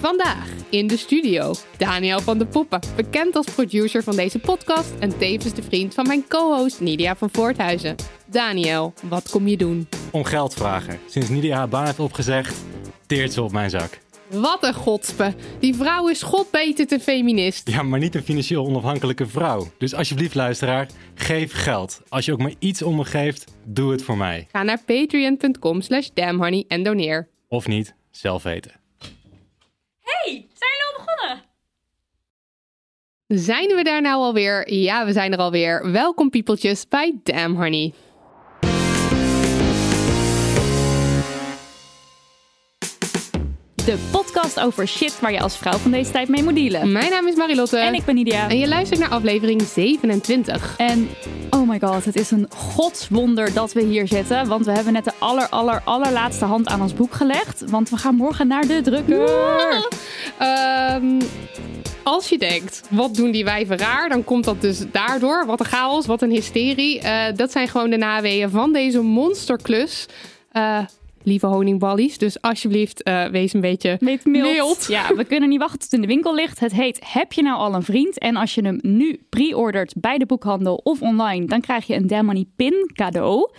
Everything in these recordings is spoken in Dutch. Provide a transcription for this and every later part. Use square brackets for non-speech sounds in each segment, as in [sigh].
Vandaag in de studio Daniel van de Poppen, bekend als producer van deze podcast en tevens de vriend van mijn co-host Nidia van Voorthuizen. Daniel, wat kom je doen? Om geld vragen. Sinds Nidia haar baan heeft opgezegd, teert ze op mijn zak. Wat een godspe. Die vrouw is godbetend een feminist. Ja, maar niet een financieel onafhankelijke vrouw. Dus alsjeblieft, luisteraar, geef geld. Als je ook maar iets om me geeft, doe het voor mij. Ga naar patreon.com slash damnhoney en doneer. Of niet, zelf weten. Hey, zijn jullie al begonnen? Zijn we daar nou alweer? Ja, we zijn er alweer. Welkom piepeltjes bij Damn Honey. De podcast over shit waar je als vrouw van deze tijd mee moet dealen. Mijn naam is Marilotte. En ik ben Nidia. En je luistert naar aflevering 27. En oh my god, het is een godswonder dat we hier zitten. Want we hebben net de aller, aller, allerlaatste hand aan ons boek gelegd. Want we gaan morgen naar de drukker. Ehm, als je denkt, wat doen die wijven raar? Dan komt dat dus daardoor. Wat een chaos, wat een hysterie. Eh, dat zijn gewoon de naweeën van deze monsterklus. Eh, lieve honingballies. Dus alsjeblieft, uh, wees een beetje mild. mild. Ja, we kunnen niet wachten tot het in de winkel ligt. Het heet Heb je nou al een vriend? En als je hem nu pre-ordert bij de boekhandel of online, dan krijg je een Damn pin cadeau.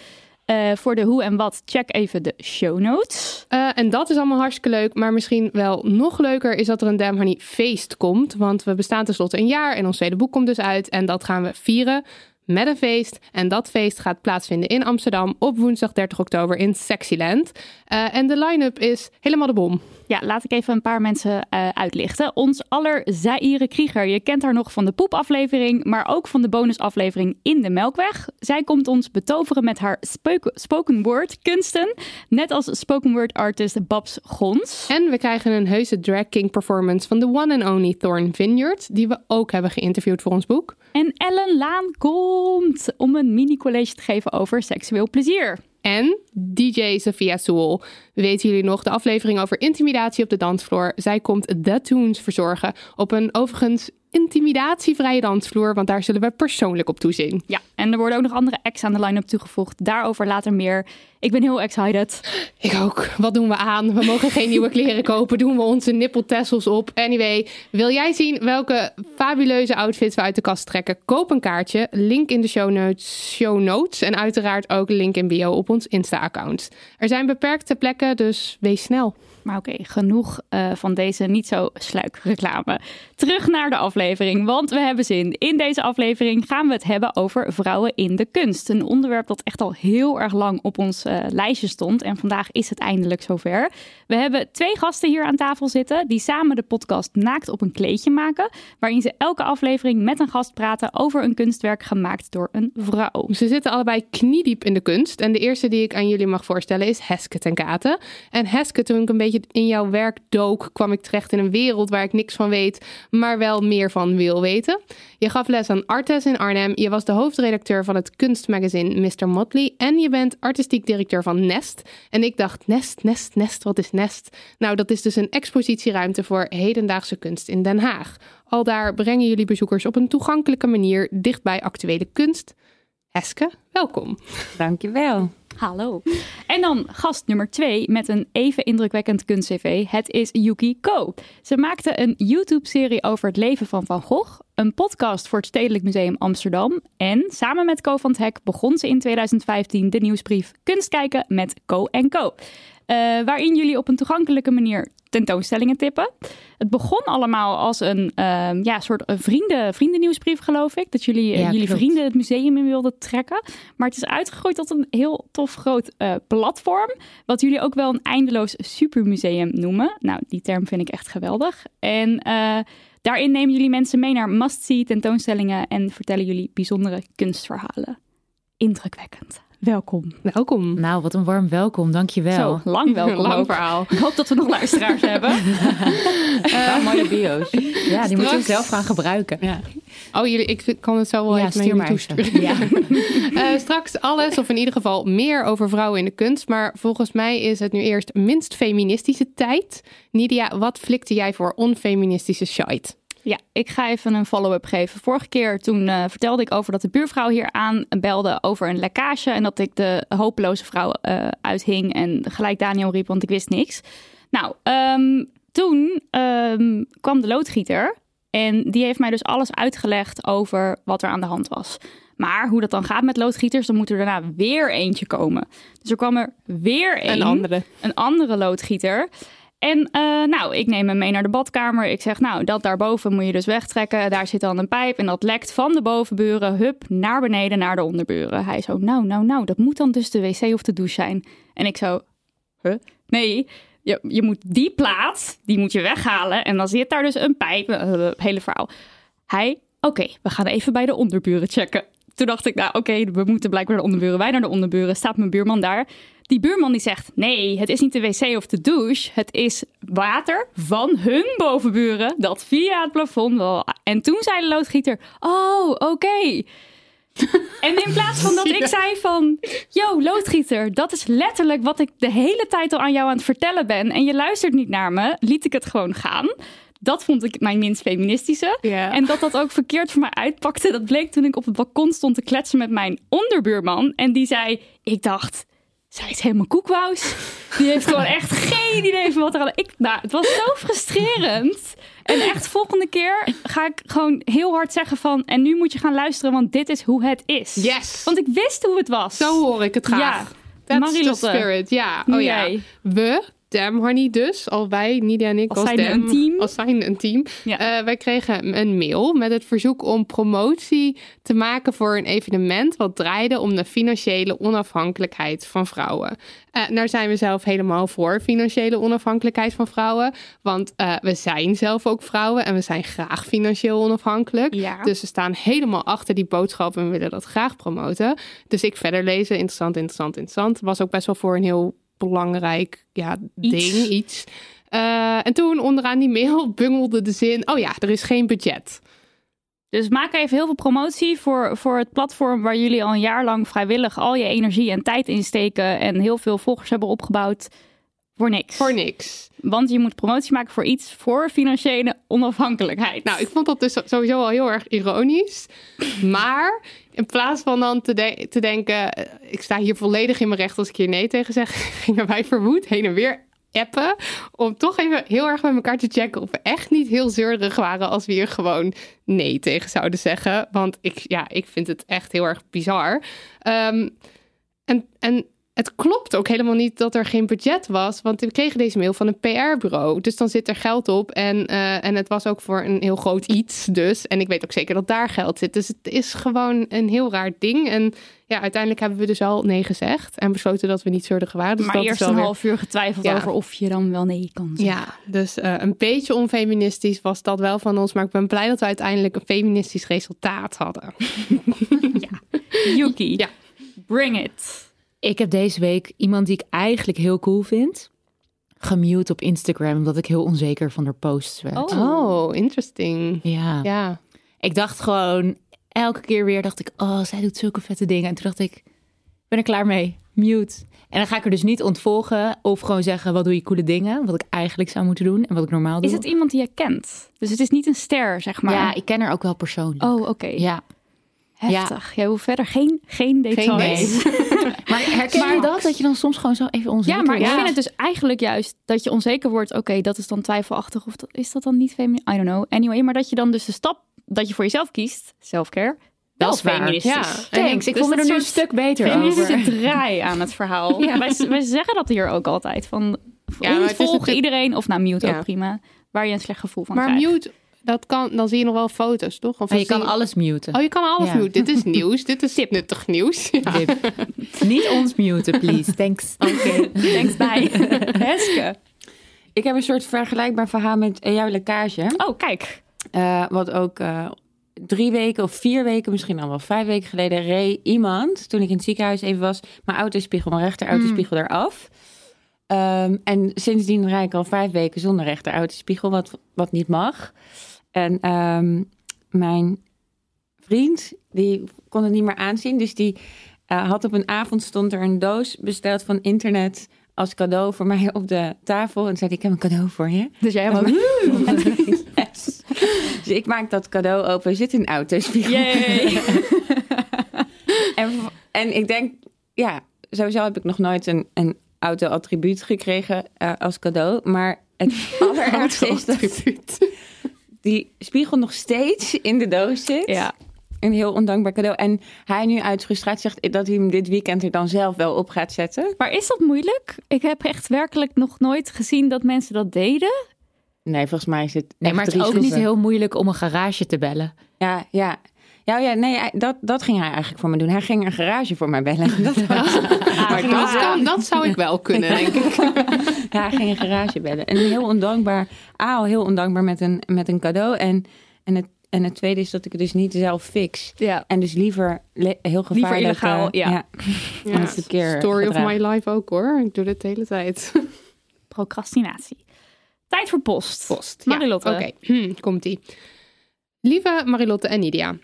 Uh, voor de hoe en wat, check even de show notes. Uh, en dat is allemaal hartstikke leuk. Maar misschien wel nog leuker is dat er een Damn Honey feest komt. Want we bestaan tenslotte een jaar en ons tweede boek komt dus uit. En dat gaan we vieren met een feest. En dat feest gaat plaatsvinden in Amsterdam op woensdag 30 oktober in Sexyland. Uh, en de line-up is helemaal de bom. Ja, laat ik even een paar mensen uh, uitlichten. Ons aller Zaire Krieger. Je kent haar nog van de poepaflevering, maar ook van de bonusaflevering In de Melkweg. Zij komt ons betoveren met haar spoken word kunsten. Net als spoken word artist Babs Gons. En we krijgen een heuse drag king performance van de one and only Thorn Vineyard, die we ook hebben geïnterviewd voor ons boek. En Ellen Laan komt om een mini-college te geven over seksueel plezier. En DJ Sophia Soel. Weten jullie nog de aflevering over intimidatie op de dansvloer? Zij komt The Tunes verzorgen op een overigens intimidatievrije dansvloer, want daar zullen we persoonlijk op toezien. Ja, en er worden ook nog andere acts aan de line-up toegevoegd. Daarover later meer. Ik ben heel excited. Ik ook. Wat doen we aan? We mogen geen nieuwe kleren kopen. Doen we onze nippeltessels op? Anyway, wil jij zien welke fabuleuze outfits we uit de kast trekken? Koop een kaartje. Link in de show notes, show notes en uiteraard ook link in bio op ons Insta-account. Er zijn beperkte plekken, dus wees snel. Maar oké, genoeg uh, van deze niet zo sluik reclame. Terug naar de aflevering, want we hebben zin. In deze aflevering gaan we het hebben over vrouwen in de kunst. Een onderwerp dat echt al heel erg lang op ons uh, lijstje stond. En vandaag is het eindelijk zover. We hebben twee gasten hier aan tafel zitten die samen de podcast Naakt op een kleedje maken. Waarin ze elke aflevering met een gast praten over een kunstwerk gemaakt door een vrouw. Ze zitten allebei kniediep in de kunst. En de eerste die ik aan jullie mag voorstellen is Heske ten Katen. En Heske, toen ik een beetje in jouw werk dook, kwam ik terecht in een wereld waar ik niks van weet, maar wel meer van wil weten. Je gaf les aan Artes in Arnhem. Je was de hoofdredacteur van het kunstmagazine Mr. Motley. En je bent artistiek directeur van Nest. En ik dacht, Nest, Nest, Nest, wat is Nest? Nou, dat is dus een expositieruimte voor hedendaagse kunst in Den Haag. Al daar brengen jullie bezoekers op een toegankelijke manier dicht bij actuele kunst. Heske, welkom. Dankjewel. Hallo. En dan gast nummer twee met een even indrukwekkend kunst-cv. Het is Yuki Ko. Ze maakte een YouTube-serie over het leven van Van Gogh, een podcast voor het Stedelijk Museum Amsterdam. En samen met Co van het Hek begon ze in 2015 de nieuwsbrief Kunst kijken met Co Co. Uh, waarin jullie op een toegankelijke manier tentoonstellingen tippen. Het begon allemaal als een ehm, ja, soort vrienden, vriendennieuwsbrief, geloof ik. Dat jullie, Ja, jullie klopt. vrienden het museum in wilden trekken. Maar het is uitgegroeid tot een heel tof groot eh, platform. Wat jullie ook wel een eindeloos supermuseum noemen. Nou, die term vind ik echt geweldig. En eh, daarin nemen jullie mensen mee naar must-see tentoonstellingen en vertellen jullie bijzondere kunstverhalen. Indrukwekkend. Welkom. Welkom. Nou, wat een warm welkom. Dankjewel. Zo, lang welkom [laughs] Lang ook. verhaal. Ik hoop dat we nog luisteraars [laughs] hebben. Wel mooie bio's. Ja, die moeten we straks- zelf gaan gebruiken. Ja. Oh, jullie, ik kan het zo wel Ja, even naar toesturen. Ja. [laughs] Eh, straks alles, of in ieder geval meer over vrouwen in de kunst. Maar volgens mij is het nu eerst minst feministische tijd. Nidia, wat flikte jij voor onfeministische shite? Ja, ik ga even een follow-up geven. Vorige keer toen eh, vertelde ik over dat de buurvrouw hier aanbelde over een lekkage. En dat ik de hopeloze vrouw eh, uithing en gelijk Daniel riep, want ik wist niks. Nou, ehm, toen ehm, kwam de loodgieter. En die heeft mij dus alles uitgelegd over wat er aan de hand was. Maar hoe dat dan gaat met loodgieters, dan moet er daarna weer eentje komen. Dus er kwam er weer een, Een andere. een andere loodgieter. En eh, nou, ik neem hem mee naar de badkamer. Ik zeg, nou, dat daarboven moet je dus wegtrekken. Daar zit dan een pijp en dat lekt van de bovenburen, hup, naar beneden naar de onderburen. Hij zo, nou, nou, nou, dat moet dan dus de wc of de douche zijn. En ik zo, huh? Nee, je, je moet die plaat, die moet je weghalen. En dan zit daar dus een pijp, eh, hele verhaal. Hij, oké, we gaan even bij de onderburen checken. Toen dacht ik, nou oké, we moeten blijkbaar de onderburen. Wij naar de onderburen, staat mijn buurman daar. Die buurman die zegt, nee, het is niet de wc of de douche. Het is water van hun bovenburen dat via het plafond wel... En toen zei de loodgieter, oh, oké. [laughs] En in plaats van dat ik zei van... Yo, loodgieter, dat is letterlijk wat ik de hele tijd al aan jou aan het vertellen ben. En je luistert niet naar me, liet ik het gewoon gaan. Dat vond ik mijn minst feministische. En dat dat ook verkeerd voor mij uitpakte, dat bleek toen ik op het balkon stond te kletsen met mijn onderbuurman. En die zei, ik dacht, zij is helemaal koekwous. Die heeft gewoon [laughs] echt geen idee van wat er aan... Ik, nou, het was zo frustrerend. En echt volgende keer ga ik gewoon heel hard zeggen van... En nu moet je gaan luisteren, want dit is hoe het is. Yes. Want ik wist hoe het was. Zo hoor ik het graag. Ja. That's Marilotte. the spirit. Ja. Oh ja. We, Damn Honey dus, al wij, Nidia en ik, Als als, Damn, een team. Als zijn een team. Ja. Eh, wij kregen een mail met het verzoek om promotie te maken voor een evenement wat draaide om de financiële onafhankelijkheid van vrouwen. Eh daar zijn we zelf helemaal voor, financiële onafhankelijkheid van vrouwen. Want eh, we zijn zelf ook vrouwen en we zijn graag financieel onafhankelijk. Ja. Dus we staan helemaal achter die boodschap en willen dat graag promoten. Dus ik verder lezen, interessant, interessant, interessant. Was ook best wel voor een heel belangrijk ja, Iets. ding, iets. Eh, en toen onderaan die mail [laughs] bungelde de zin, oh ja, er is geen budget. Dus maak even heel veel promotie voor, voor het platform waar jullie al een jaar lang vrijwillig al je energie en tijd in steken en heel veel volgers hebben opgebouwd voor niks. Voor niks. Want je moet promotie maken voor iets voor financiële onafhankelijkheid. Nou, ik vond dat dus sowieso al heel erg ironisch. Maar in plaats van dan te, de- te denken, eh, ik sta hier volledig in mijn recht als ik hier nee tegen zeg, [laughs] gingen wij verwoed heen en weer appen. Om toch even heel erg met elkaar te checken of we echt niet heel zeurderig waren als we hier gewoon nee tegen zouden zeggen. Want ik, ja, ik vind het echt heel erg bizar. Ehm, en, en het klopt ook helemaal niet dat er geen budget was. Want we kregen deze mail van een PR-bureau. Dus dan zit er geld op. En, eh, en het was ook voor een heel groot iets. Dus. En ik weet ook zeker dat daar geld zit. Dus het is gewoon een heel raar ding. En ja, uiteindelijk hebben we dus al nee gezegd. En besloten dat we niet zeurdig waren. Dus maar dat eerst een weer- half uur getwijfeld Ja. over of je dan wel nee kan zeggen. Ja, dus eh, een beetje onfeministisch was dat wel van ons. Maar ik ben blij dat we uiteindelijk een feministisch resultaat hadden. [laughs] Yuki, Ja. bring it. Ik heb deze week iemand die ik eigenlijk heel cool vind, gemute op Instagram, omdat ik heel onzeker van haar posts werd. Oh. Oh, interesting. Ja. Ja. Ik dacht gewoon, elke keer weer dacht ik, oh, zij doet zulke vette dingen. En toen dacht ik, ik ben er klaar mee, mute. En dan ga ik er dus niet ontvolgen of gewoon zeggen, wat doe je coole dingen? Wat ik eigenlijk zou moeten doen en wat ik normaal doe. Is het iemand die je kent? Dus het is niet een ster, zeg maar. Ja, ik ken haar ook wel persoonlijk. Oh, oké. Ja. Heftig. Jij hoeft verder geen, geen details. [laughs] [laughs] Maar herken je Maar- dat? Dat je dan soms gewoon zo even onzeker Ja, maar ik vind het dus eigenlijk juist dat je onzeker wordt. Oké, dat is dan twijfelachtig. Of dat, is dat dan niet feminist? I don't know. Anyway, maar dat je dan dus de stap dat je voor jezelf kiest, selfcare, wel is waar. feministisch. Ja. Thanks, ik Dus voel me er nu een stuk beter over. draai aan het verhaal. [laughs] Ja. Wij, wij zeggen dat hier ook altijd. Van Ja, maar het is volg natuurlijk- iedereen. Of nou, mute Ja. ook prima. Waar je een slecht gevoel van Maar krijgt. mute, dat kan, dan zie je nog wel foto's, toch? Of je kan alles muten. Oh, je kan alles Ja. mute. Dit is [laughs] nieuws. Dit is Tip. nuttig nieuws. Ja. Tip. [laughs] Niet ons muten, please. Thanks. [laughs] Oké, thanks bij. Heske. Ik heb een soort vergelijkbaar verhaal met eh, jouw lekkage. Oh, kijk. Eh, wat ook eh, drie weken of vier weken, misschien al wel vijf weken geleden, reed iemand, toen ik in het ziekenhuis even was, mijn autospiegel, mijn rechter autospiegel eraf. Ehm, en sindsdien rijd ik al vijf weken zonder rechter autospiegel, wat, wat niet mag. En ehm, mijn vriend, die kon het niet meer aanzien, dus die eh, had op een avond stond er een doos besteld van internet als cadeau voor mij op de tafel. En zei ik heb een cadeau voor je. Dus jij [laughs] Yes. Dus ik maak dat cadeau open. Zit een autospiegel. Yay. [laughs] En, en ik denk, ja, sowieso heb ik nog nooit een, een auto-attribuut gekregen eh, als cadeau. Maar het [laughs] allerergste is dat die spiegel nog steeds in de doos zit. Ja. Een heel ondankbaar cadeau. En hij nu uit frustratie zegt dat hij hem dit weekend er dan zelf wel op gaat zetten. Maar is dat moeilijk? Ik heb echt werkelijk nog nooit gezien dat mensen dat deden. Nee, volgens mij is het Nee, maar het is ook niet heel moeilijk om een garage te bellen. Ja, ja. Ja, ja, nee, dat, dat ging hij eigenlijk voor me doen. Hij ging een garage voor mij bellen. [laughs] Dat, was- Maar dat, kan, dat zou ik wel kunnen, [laughs] denk ik. Ja, hij ging een garage bellen. En heel ondankbaar. A, heel ondankbaar met een, met een cadeau. En, en, het, en het tweede is dat ik het dus niet zelf fix. Ja. En dus liever heel gevaarlijk. illegaal, eh, ja. Het verkeer Story of my life ook hoor. Ik doe dit de hele tijd. [laughs] Procrastinatie. Tijd voor post. Post. Marilotte. Ja, Oké, hm, komt-ie. Lieve Marilotte en Nidia.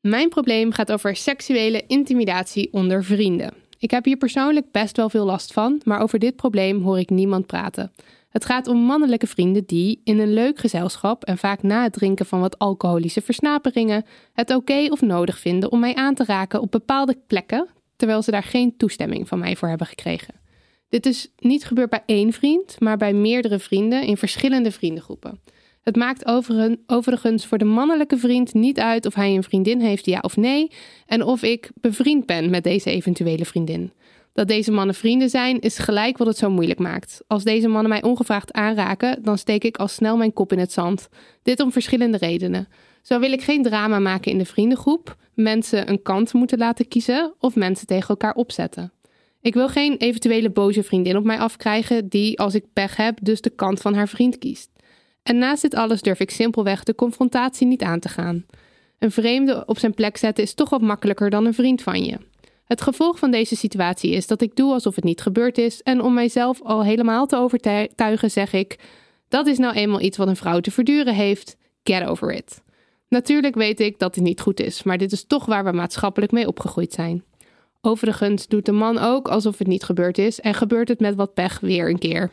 Mijn probleem gaat over seksuele intimidatie onder vrienden. Ik heb hier persoonlijk best wel veel last van, maar over dit probleem hoor ik niemand praten. Het gaat om mannelijke vrienden die, in een leuk gezelschap en vaak na het drinken van wat alcoholische versnaperingen, het oké of nodig vinden om mij aan te raken op bepaalde plekken, terwijl ze daar geen toestemming van mij voor hebben gekregen. Dit is niet gebeurd bij één vriend, maar bij meerdere vrienden in verschillende vriendengroepen. Het maakt overigen- overigens voor de mannelijke vriend niet uit of hij een vriendin heeft, ja of nee, en of ik bevriend ben met deze eventuele vriendin. Dat deze mannen vrienden zijn, is gelijk wat het zo moeilijk maakt. Als deze mannen mij ongevraagd aanraken, dan steek ik al snel mijn kop in het zand. Dit om verschillende redenen. Zo wil ik geen drama maken in de vriendengroep, mensen een kant moeten laten kiezen of mensen tegen elkaar opzetten. Ik wil geen eventuele boze vriendin op mij afkrijgen die, als ik pech heb, dus de kant van haar vriend kiest. En naast dit alles durf ik simpelweg de confrontatie niet aan te gaan. Een vreemde op zijn plek zetten is toch wat makkelijker dan een vriend van je. Het gevolg van deze situatie is dat ik doe alsof het niet gebeurd is en om mijzelf al helemaal te overtuigen zeg ik: dat is nou eenmaal iets wat een vrouw te verduren heeft. Get over it. Natuurlijk weet ik dat dit niet goed is, maar dit is toch waar we maatschappelijk mee opgegroeid zijn. Overigens doet de man ook alsof het niet gebeurd is en gebeurt het met wat pech weer een keer.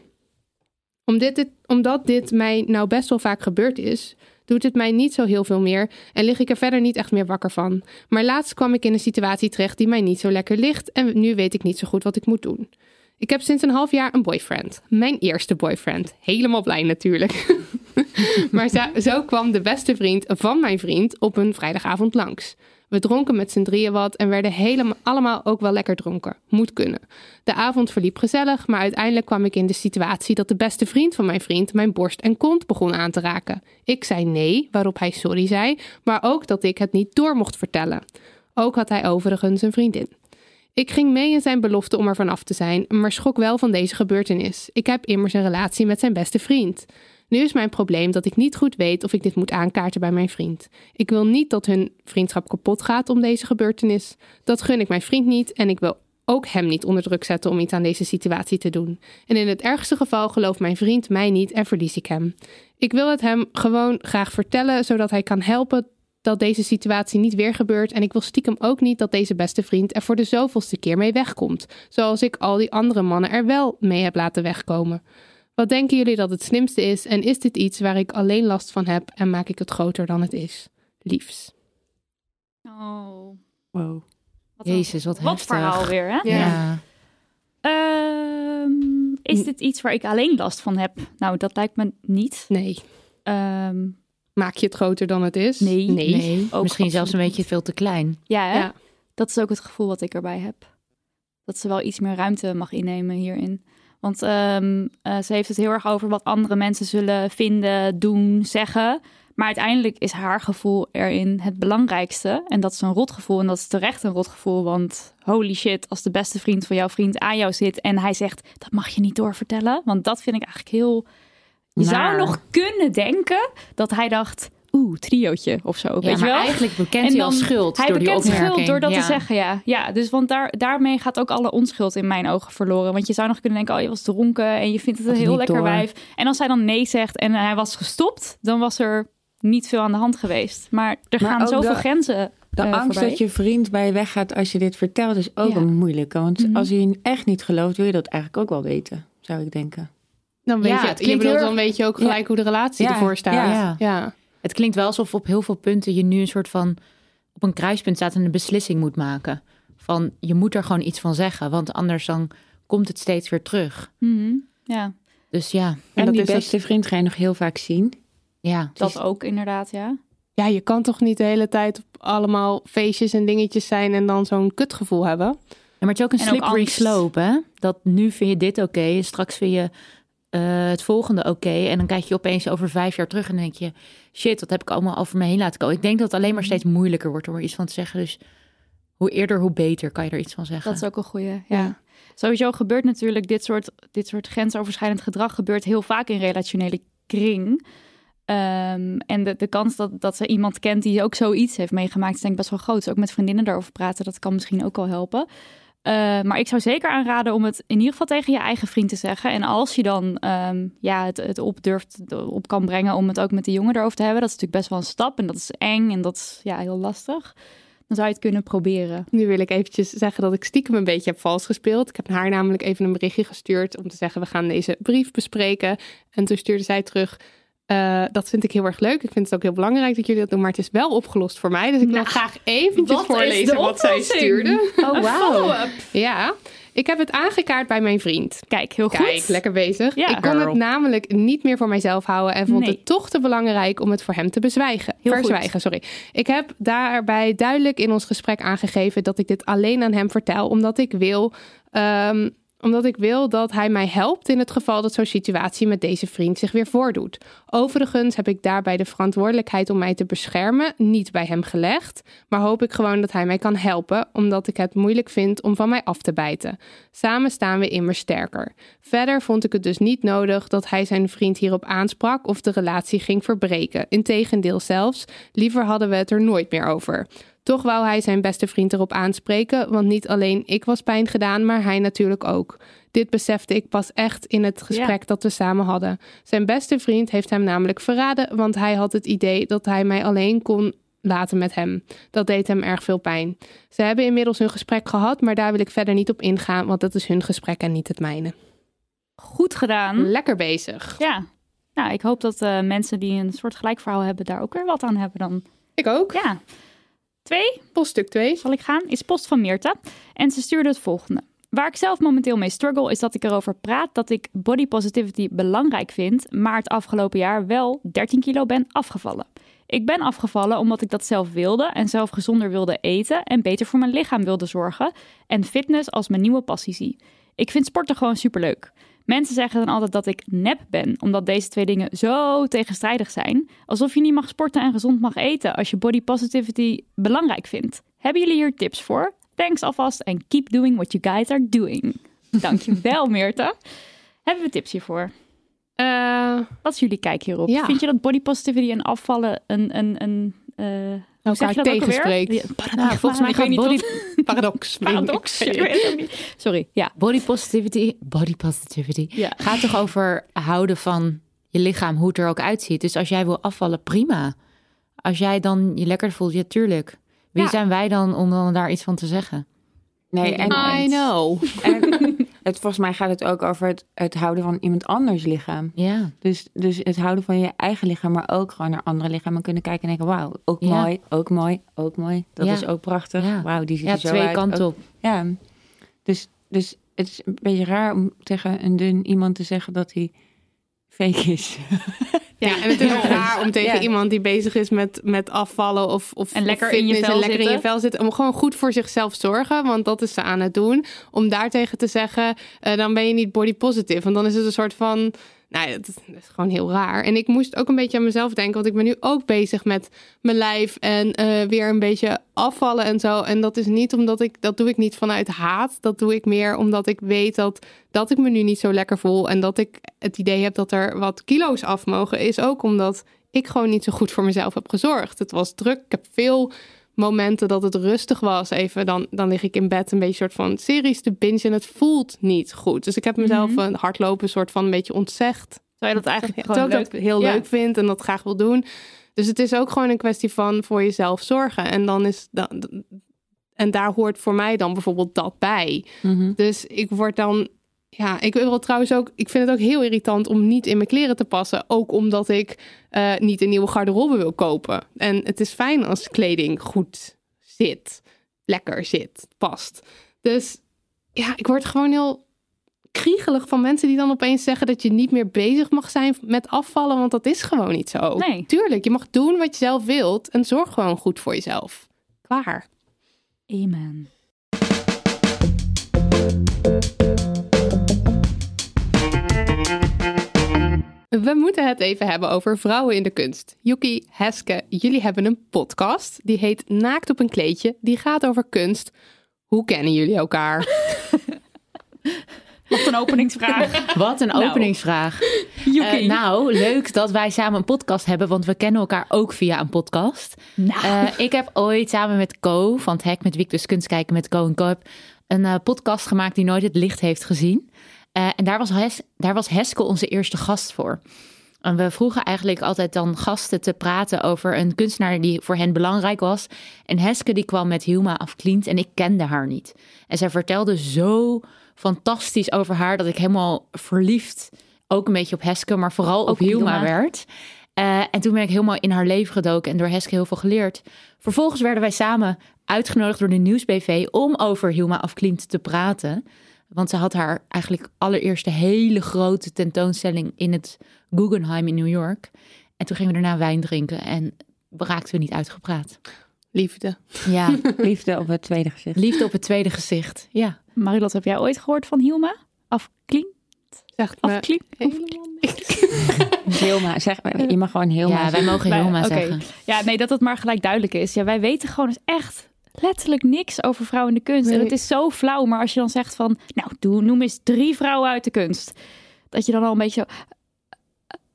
Om dit, omdat dit mij nou best wel vaak gebeurd is, doet het mij niet zo heel veel meer en lig ik er verder niet echt meer wakker van. Maar laatst kwam ik in een situatie terecht die mij niet zo lekker ligt en nu weet ik niet zo goed wat ik moet doen. Ik heb sinds een half jaar een boyfriend. Mijn eerste boyfriend. Helemaal blij natuurlijk. [laughs] maar zo kwam de beste vriend van mijn vriend op een vrijdagavond langs. We dronken met z'n drieën wat en werden helemaal allemaal ook wel lekker dronken. Moet kunnen. De avond verliep gezellig, maar uiteindelijk kwam ik in de situatie dat de beste vriend van mijn vriend mijn borst en kont begon aan te raken. Ik zei nee, waarop hij sorry zei, maar ook dat ik het niet door mocht vertellen. Ook had hij overigens een vriendin. Ik ging mee in zijn belofte om er vanaf te zijn, maar schrok wel van deze gebeurtenis. Ik heb immers een relatie met zijn beste vriend. Nu is mijn probleem dat ik niet goed weet of ik dit moet aankaarten bij mijn vriend. Ik wil niet dat hun vriendschap kapot gaat om deze gebeurtenis. Dat gun ik mijn vriend niet en ik wil ook hem niet onder druk zetten om iets aan deze situatie te doen. En in het ergste geval gelooft mijn vriend mij niet en verlies ik hem. Ik wil het hem gewoon graag vertellen, zodat hij kan helpen dat deze situatie niet weer gebeurt. En ik wil stiekem ook niet dat deze beste vriend er voor de zoveelste keer mee wegkomt. Zoals ik al die andere mannen er wel mee heb laten wegkomen. Wat denken jullie dat het slimste is? En is dit iets waar ik alleen last van heb en maak ik het groter dan het is? Liefs. Oh. Wow. Wat Jezus, wat Wat verhaal weer, hè? Ja. Ja. Ehm, is dit iets waar ik alleen last van heb? Nou, dat lijkt me niet. Nee. Ehm, Maak je het groter dan het is? Nee. Nee. Nee, Ook misschien zelfs een beetje veel te klein. ja, hè? Ja. dat is ook het gevoel wat ik erbij heb. Dat ze wel iets meer ruimte mag innemen hierin. Want ehm, eh, ze heeft het heel erg over wat andere mensen zullen vinden, doen, zeggen. Maar uiteindelijk is haar gevoel erin het belangrijkste. En dat is een rotgevoel. En dat is terecht een rotgevoel. Want holy shit, als de beste vriend van jouw vriend aan jou zit en hij zegt: dat mag je niet doorvertellen. Want dat vind ik eigenlijk heel. Je zou nog kunnen denken dat hij dacht. Oeh, triootje of zo. Ja, weet je maar wel? eigenlijk bekent hij al schuld Hij door die bekent opmerking. schuld door dat Ja. te zeggen, ja. Ja, dus want daar, daarmee gaat ook alle onschuld in mijn ogen verloren. Want je zou nog kunnen denken, oh, je was dronken en je vindt het een heel lekker door. wijf. En als hij dan nee zegt en hij was gestopt, dan was er niet veel aan de hand geweest. Maar er Maar gaan zoveel de- grenzen De eh, angst voorbij. dat je vriend bij je weggaat als je dit vertelt is ook Ja. een moeilijke. Want Mhm. als hij je echt niet gelooft, wil je dat eigenlijk ook wel weten, zou ik denken. Dan weet Ja, je, het je bedoelt, dan weet je ook gelijk hoe de relatie Ja, ervoor staat. ja. Het klinkt wel alsof op heel veel punten je nu een soort van op een kruispunt staat en een beslissing moet maken. Van je moet er gewoon iets van zeggen, want anders dan komt het steeds weer terug. Mhm. Ja, Dus ja, En, dat die beste vriend ga je nog heel vaak zien. ja. dat ook inderdaad, ja. ja, je kan toch niet de hele tijd op allemaal feestjes en dingetjes zijn en dan zo'n kutgevoel hebben. Ja, maar het is ook een slippery slope, hè? Dat nu vind je dit oké, en straks vind je eh, het volgende oké. en dan kijk je opeens over vijf jaar terug en denk je... shit, wat heb ik allemaal over me heen laten komen. Ik denk dat het alleen maar steeds moeilijker wordt om er iets van te zeggen. Dus hoe eerder, hoe beter kan je er iets van zeggen. Dat is ook een goeie, ja. Sowieso gebeurt natuurlijk dit soort, dit soort grensoverschrijdend gedrag gebeurt heel vaak in relationele kring. Ehm, en de, de kans dat, dat ze iemand kent die ook zoiets heeft meegemaakt, is denk ik best wel groot. Dus ook met vriendinnen daarover praten, dat kan misschien ook al helpen. Eh, maar ik zou zeker aanraden om het in ieder geval tegen je eigen vriend te zeggen. En als je dan ehm, ja, het, het op durft, op kan brengen om het ook met de jongen erover te hebben. Dat is natuurlijk best wel een stap en dat is eng en dat is ja, heel lastig. Dan zou je het kunnen proberen. Nu wil ik eventjes zeggen dat ik stiekem een beetje heb vals gespeeld. Ik heb haar namelijk even een berichtje gestuurd om te zeggen we gaan deze brief bespreken. En toen stuurde zij terug. Eh, dat vind ik heel erg leuk. Ik vind het ook heel belangrijk dat jullie dat doen, maar het is wel opgelost voor mij. Dus ik wil Nou, graag eventjes wat voorlezen wat zij stuurde. Oh, wauw. Ja, ik heb het aangekaart bij mijn vriend. Kijk, heel goed. Kijk, lekker bezig. Ja, ik kon girl. het namelijk niet meer voor mijzelf houden en vond Nee. het toch te belangrijk om het voor hem te bezwijgen. Heel goed. verzwijgen. Sorry. Ik heb daarbij duidelijk in ons gesprek aangegeven dat ik dit alleen aan hem vertel, omdat ik wil. ehm, omdat ik wil dat hij mij helpt in het geval dat zo'n situatie met deze vriend zich weer voordoet. Overigens heb ik daarbij de verantwoordelijkheid om mij te beschermen niet bij hem gelegd, maar hoop ik gewoon dat hij mij kan helpen, omdat ik het moeilijk vind om van mij af te bijten. Samen staan we immer sterker. Verder vond ik het dus niet nodig dat hij zijn vriend hierop aansprak of de relatie ging verbreken. Integendeel zelfs, liever hadden we het er nooit meer over. Toch wou hij zijn beste vriend erop aanspreken, want niet alleen ik was pijn gedaan, maar hij natuurlijk ook. Dit besefte ik pas echt in het gesprek dat we samen hadden. Zijn beste vriend heeft hem namelijk verraden, want hij had het idee dat hij mij alleen kon laten met hem. Dat deed hem erg veel pijn. Ze hebben inmiddels hun gesprek gehad, maar daar wil ik verder niet op ingaan, want dat is hun gesprek en niet het mijne. Goed gedaan. Lekker bezig. Ja. Nou, ik hoop dat eh, mensen die een soort gelijk verhaal hebben daar ook weer wat aan hebben dan. Ik ook. Ja. Twee, Poststuk 2. zal ik gaan, is post van Meerte. En ze stuurde het volgende. Waar ik zelf momenteel mee struggle is dat ik erover praat dat ik body positivity belangrijk vind, maar het afgelopen jaar wel 13 kilo ben afgevallen. Ik ben afgevallen omdat ik dat zelf wilde en zelf gezonder wilde eten en beter voor mijn lichaam wilde zorgen en fitness als mijn nieuwe passie zie. Ik vind sporten gewoon superleuk. Mensen zeggen dan altijd dat ik nep ben, omdat deze twee dingen zo tegenstrijdig zijn. Alsof je niet mag sporten en gezond mag eten als je body positivity belangrijk vindt. Hebben jullie hier tips voor? Thanks alvast en keep doing what you guys are doing. Dankjewel, [laughs] Meerte. Hebben we tips hiervoor? Eh, Wat is jullie kijk hierop? Ja. Vind je dat body positivity en afvallen een... een, een eh, elkaar tegenspreekt. Ja, Nou, volgens mij gaat niet body, [laughs] Paradox. Paradox. Ik weet het ook niet. [laughs] Sorry, ja. body positivity, body positivity Ja. gaat toch over houden van je lichaam, hoe het er ook uitziet. Dus als jij wil afvallen, prima. Als jij dan je lekker voelt, ja, tuurlijk. Wie Ja. zijn wij dan om dan daar iets van te zeggen? Nee, en, I know. en [laughs] het, volgens mij gaat het ook over het, het houden van iemand anders lichaam. Ja, Dus, dus het houden van je eigen lichaam, maar ook gewoon naar andere lichamen kunnen kijken en denken, wauw, ook Ja. mooi, ook mooi, ook mooi. Dat Ja. is ook prachtig. Ja. Wauw, die ziet ja er zo twee uit. kanten Ook- op. Ja, dus, dus het is een beetje raar om tegen een dun iemand te zeggen dat hij fake is. [laughs] Ja, en het is Ja. ook raar om tegen Ja. iemand die bezig is met, met afvallen of, of En lekker of in je vel en lekker in je zitten. vel zitten, om gewoon goed voor zichzelf zorgen, want dat is ze aan het doen. Om daartegen te zeggen, eh, dan ben je niet body positive, want dan is het een soort van, nou, ja, dat is, dat is gewoon heel raar. En ik moest ook een beetje aan mezelf denken, want ik ben nu ook bezig met mijn lijf en eh, weer een beetje afvallen en zo. En dat is niet omdat ik, dat doe ik niet vanuit haat, dat doe ik meer omdat ik weet dat dat ik me nu niet zo lekker voel en dat ik het idee heb dat er wat kilo's af mogen, is ook omdat ik gewoon niet zo goed voor mezelf heb gezorgd. Het was druk. Ik heb veel momenten dat het rustig was. Even dan, dan lig ik in bed een beetje soort van series te bingen en het voelt niet goed. Dus ik heb mezelf een hardlopen soort van een beetje ontzegd. Zou je dat eigenlijk Terwijl gewoon leuk heel Ja. leuk vind en dat graag wil doen. Dus het is ook gewoon een kwestie van voor jezelf zorgen. En dan is dan, en daar hoort voor mij dan bijvoorbeeld dat bij. Dus ik word dan. Ja, ik wil trouwens ook. Ik vind het ook heel irritant om niet in mijn kleren te passen. Ook omdat ik eh, niet een nieuwe garderobe wil kopen. En het is fijn als kleding goed zit, lekker zit, past. Dus ja, ik word gewoon heel kriegelig van mensen die dan opeens zeggen dat je niet meer bezig mag zijn met afvallen, want dat is gewoon niet zo. Nee. Tuurlijk, je mag doen wat je zelf wilt en zorg gewoon goed voor jezelf. Klaar. Amen. We moeten het even hebben over vrouwen in de kunst. Yuki, Heske, jullie hebben een podcast. Die heet Naakt op een kleedje. Die gaat over kunst. Hoe kennen jullie elkaar? [laughs] Wat een openingsvraag. Wat een Nou. openingsvraag. Yuki. Eh, nou, leuk dat wij samen een podcast hebben, want we kennen elkaar ook via een podcast. Nou. Eh, ik heb ooit samen met Co van het Hek met Wiek dus kunst kijken met Co en Co heb een eh, podcast gemaakt die nooit het licht heeft gezien. Eh, en daar was, Hes, daar was Heske onze eerste gast voor. En we vroegen eigenlijk altijd dan gasten te praten over een kunstenaar die voor hen belangrijk was. En Heske die kwam met Hilma afkliend en ik kende haar niet. En zij vertelde zo fantastisch over haar dat ik helemaal verliefd, ook een beetje op Heske, maar vooral op op Hilma, Hilma. werd. Eh, en toen ben ik helemaal in haar leven gedoken en door Heske heel veel geleerd. Vervolgens werden wij samen uitgenodigd door de Nieuwsbv om over Hilma afkliend te praten. Want ze had haar eigenlijk allereerste hele grote tentoonstelling in het Guggenheim in New York. En toen gingen we daarna wijn drinken en raakten we niet uitgepraat. Liefde. Ja, [laughs] Liefde op het tweede gezicht. liefde op het tweede gezicht. Ja. Marilot, heb jij ooit gehoord van Hilma? Afklien? Zegt me helemaal niks. [laughs] Hilma, zeg, je mag gewoon Hilma ja, wij mogen Hilma zeggen. Ja, nee, dat het maar gelijk duidelijk is. Ja, wij weten gewoon dus echt letterlijk niks over vrouwen in de kunst. En het is zo flauw, maar als je dan zegt van... Nou, doe, noem eens drie vrouwen uit de kunst. Dat je dan al een beetje zo...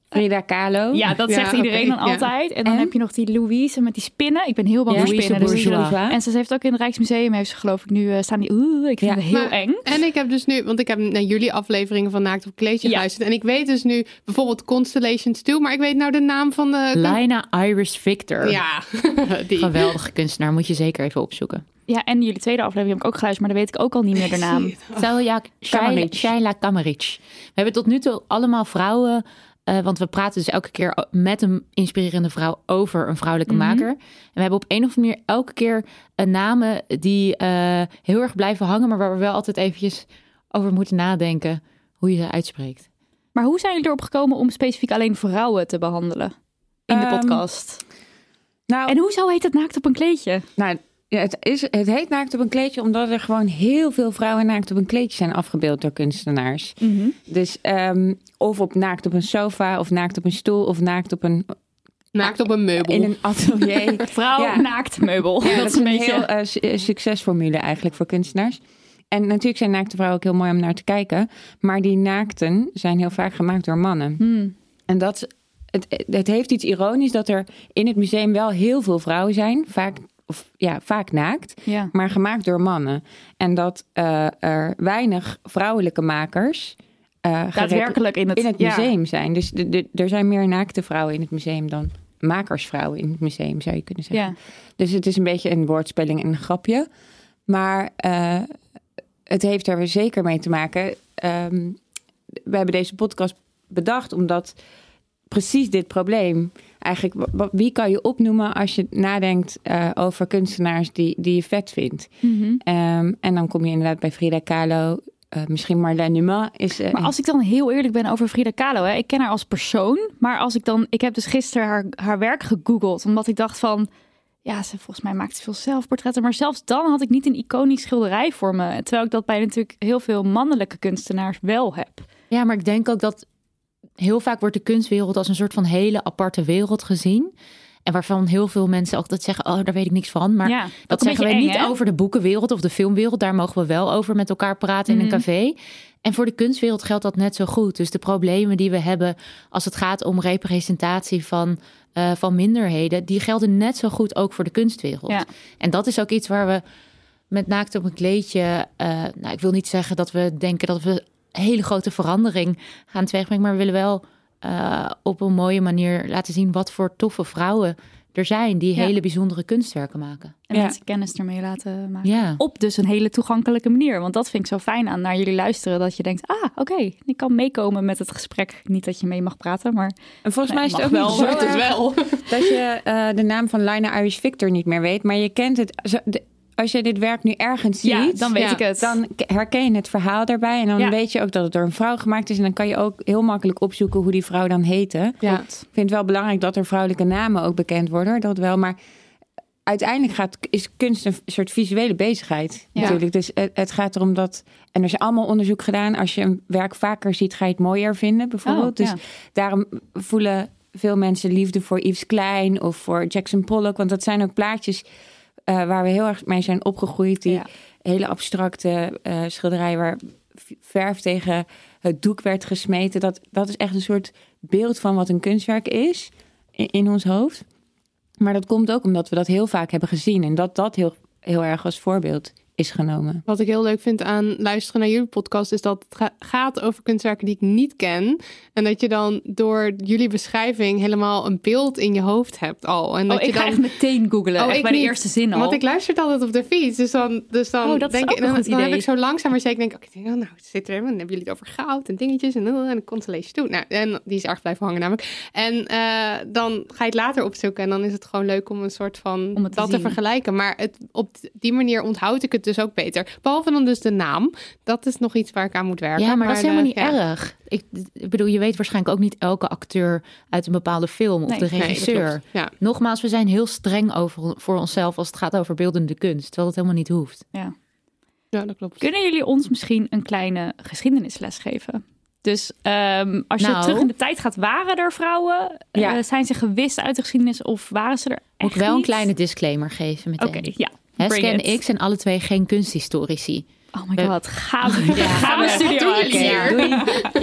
Frida Kahlo. Ja, dat Ja, zegt iedereen dan ja. altijd. En dan En? heb je nog die Louise met die spinnen. Ik ben heel bang voor spinnen. dus-. En ze heeft ook in het Rijksmuseum, heeft ze geloof ik nu, eh, staan die... Oeh, ik vind Ja. het heel Maar- eng. En ik heb dus nu, want ik heb naar jullie afleveringen van Naakt op Kleedje Ja. geluisterd. En ik weet dus nu bijvoorbeeld Constellations 2, maar ik weet nou de naam van de... Lina Iris Victor. Ja, [laughs] die. Geweldige kunstenaar, moet je zeker even opzoeken. Ja, en jullie tweede aflevering heb ik ook geluisterd, maar dan weet ik ook al niet meer de [laughs] naam. Zelja Kamaric. Shaila. We hebben tot nu toe allemaal vrouwen, eh, want we praten dus elke keer met een inspirerende vrouw over een vrouwelijke Mhm. maker. En we hebben op een of andere manier elke keer een namen die eh, heel erg blijven hangen, maar waar we wel altijd eventjes over moeten nadenken hoe je ze uitspreekt. Maar hoe zijn jullie erop gekomen om specifiek alleen vrouwen te behandelen in de Ehm, podcast? Nou, En hoezo heet het naakt op een kleedje? nou ja, het, is, het heet naakt op een kleedje omdat er gewoon heel veel vrouwen naakt op een kleedje zijn afgebeeld door kunstenaars. Dus ehm, of op naakt op een sofa, of naakt op een stoel, of naakt op een, Naakt op een meubel. in een atelier. [laughs] Vrouw Ja. naakt meubel. Ja, dat, is een beetje... heel su- eh, succesformule eigenlijk voor kunstenaars. En natuurlijk zijn naakte vrouwen ook heel mooi om naar te kijken. Maar die naakten zijn heel vaak gemaakt door mannen. Hmm. En dat, het, het heeft iets ironisch dat er in het museum wel heel veel vrouwen zijn. Vaak, of, ja, vaak naakt, Ja. maar gemaakt door mannen. En dat eh, er weinig vrouwelijke makers gerep- Daadwerkelijk in het, in het ja. museum zijn. Dus de, de- er zijn meer naakte vrouwen in het museum dan makersvrouwen in het museum, zou je kunnen zeggen. Ja. Dus het is een beetje een woordspelling en een grapje. Maar eh, het heeft er zeker mee te maken. Ehm, we hebben deze podcast bedacht omdat precies dit probleem. Eigenlijk, wie kan je opnoemen als je nadenkt eh, over kunstenaars die, die je vet vindt? Mhm. Ehm, en dan kom je inderdaad bij Frida Kahlo, eh, misschien Marlène Dumas is... eh, Maar als ik dan heel eerlijk ben over Frida Kahlo, hè, ik ken haar als persoon, maar als ik dan, ik heb dus gisteren haar, haar werk gegoogeld, omdat ik dacht van, ja, ze volgens mij maakt ze veel zelfportretten, maar zelfs dan had ik niet een iconisch schilderij voor me, terwijl ik dat bij natuurlijk heel veel mannelijke kunstenaars wel heb. Ja, maar ik denk ook dat heel vaak wordt de kunstwereld als een soort van hele aparte wereld gezien. En waarvan heel veel mensen altijd zeggen, oh, daar weet ik niks van. Maar Ja, ook dat zeggen we niet hè? over de boekenwereld of de filmwereld. Daar mogen we wel over met elkaar praten in een Mhm. café. En voor de kunstwereld geldt dat net zo goed. Dus de problemen die we hebben als het gaat om representatie van, eh, van minderheden, die gelden net zo goed ook voor de kunstwereld. Ja. En dat is ook iets waar we met naakt op een kleedje. eh, nou, ik wil niet zeggen dat we denken dat we hele grote verandering gaan teweegbrengen, maar we willen wel eh, op een mooie manier laten zien wat voor toffe vrouwen er zijn die Ja. hele bijzondere kunstwerken maken. En Ja. mensen kennis ermee laten maken. Ja. Op dus een hele toegankelijke manier. Want dat vind ik zo fijn aan naar jullie luisteren. Dat je denkt, ah, oké, ik kan meekomen met het gesprek. Niet dat je mee mag praten, maar En volgens Nee, mij is het ook wel, zo het erg dat je eh, de naam van Lina Irish Victor niet meer weet. Maar je kent het. zo- de- als je dit werk nu ergens ziet, ja, dan weet ja, ik het. dan herken je het verhaal daarbij. En dan Ja. weet je ook dat het door een vrouw gemaakt is. En dan kan je ook heel makkelijk opzoeken hoe die vrouw dan heette. Ja. Ik vind het wel belangrijk dat er vrouwelijke namen ook bekend worden. Dat wel, maar uiteindelijk gaat, is kunst een soort visuele bezigheid Ja. natuurlijk. Dus het, het gaat erom dat... En er is allemaal onderzoek gedaan. Als je een werk vaker ziet, ga je het mooier vinden bijvoorbeeld. Oh, dus daarom voelen veel mensen liefde voor Yves Klein of voor Jackson Pollock. Want dat zijn ook plaatjes waar we heel erg mee zijn opgegroeid. Die Ja. hele abstracte eh schilderijen waar verf tegen het doek werd gesmeten. Dat, dat is echt een soort beeld van wat een kunstwerk is in, in ons hoofd. Maar dat komt ook omdat we dat heel vaak hebben gezien. En dat dat heel, heel erg als voorbeeld is genomen. Wat ik heel leuk vind aan luisteren naar jullie podcast is dat het ga- gaat over kunstwerken die ik niet ken. En dat je dan door jullie beschrijving helemaal een beeld in je hoofd hebt al. En dat oh, je ik ga dan echt meteen googlen. Oh, echt bij de eerste zin al. Want ik luister altijd op de fiets. Dus dan, dus dan Oh, dat denk ik, dan, dan heb ik zo langzaam maar zeker denk ik, oké, nou, het zit er helemaal. Dan hebben jullie het over goud en dingetjes en, en een constellation toe. Nou, en die is erg blijven hangen namelijk. En eh, dan ga je het later opzoeken en dan is het gewoon leuk om een soort van Om het te dat te vergelijken. Maar het, op die manier onthoud ik het dus ook beter. Behalve dan dus de naam. Dat is nog iets waar ik aan moet werken. Ja, maar, dat is helemaal niet ja. erg. Ik, ik bedoel, je weet waarschijnlijk ook niet elke acteur uit een bepaalde film of Nee, de regisseur. ja. Nogmaals, we zijn heel streng over, voor onszelf als het gaat over beeldende kunst. Terwijl dat helemaal niet hoeft. ja. ja, dat klopt. Kunnen jullie ons misschien een kleine geschiedenisles geven? Dus ehm, als je Nou. terug in de tijd gaat, waren er vrouwen? Ja. Eh, zijn ze gewist uit de geschiedenis of waren ze er Moet echt ik wel een kleine disclaimer geven meteen. Oké, ja. Bring en it. ik zijn alle twee geen kunsthistorici. Oh my god, gaan we, [laughs] gaan we we- studio uit. Ja, hier? doei.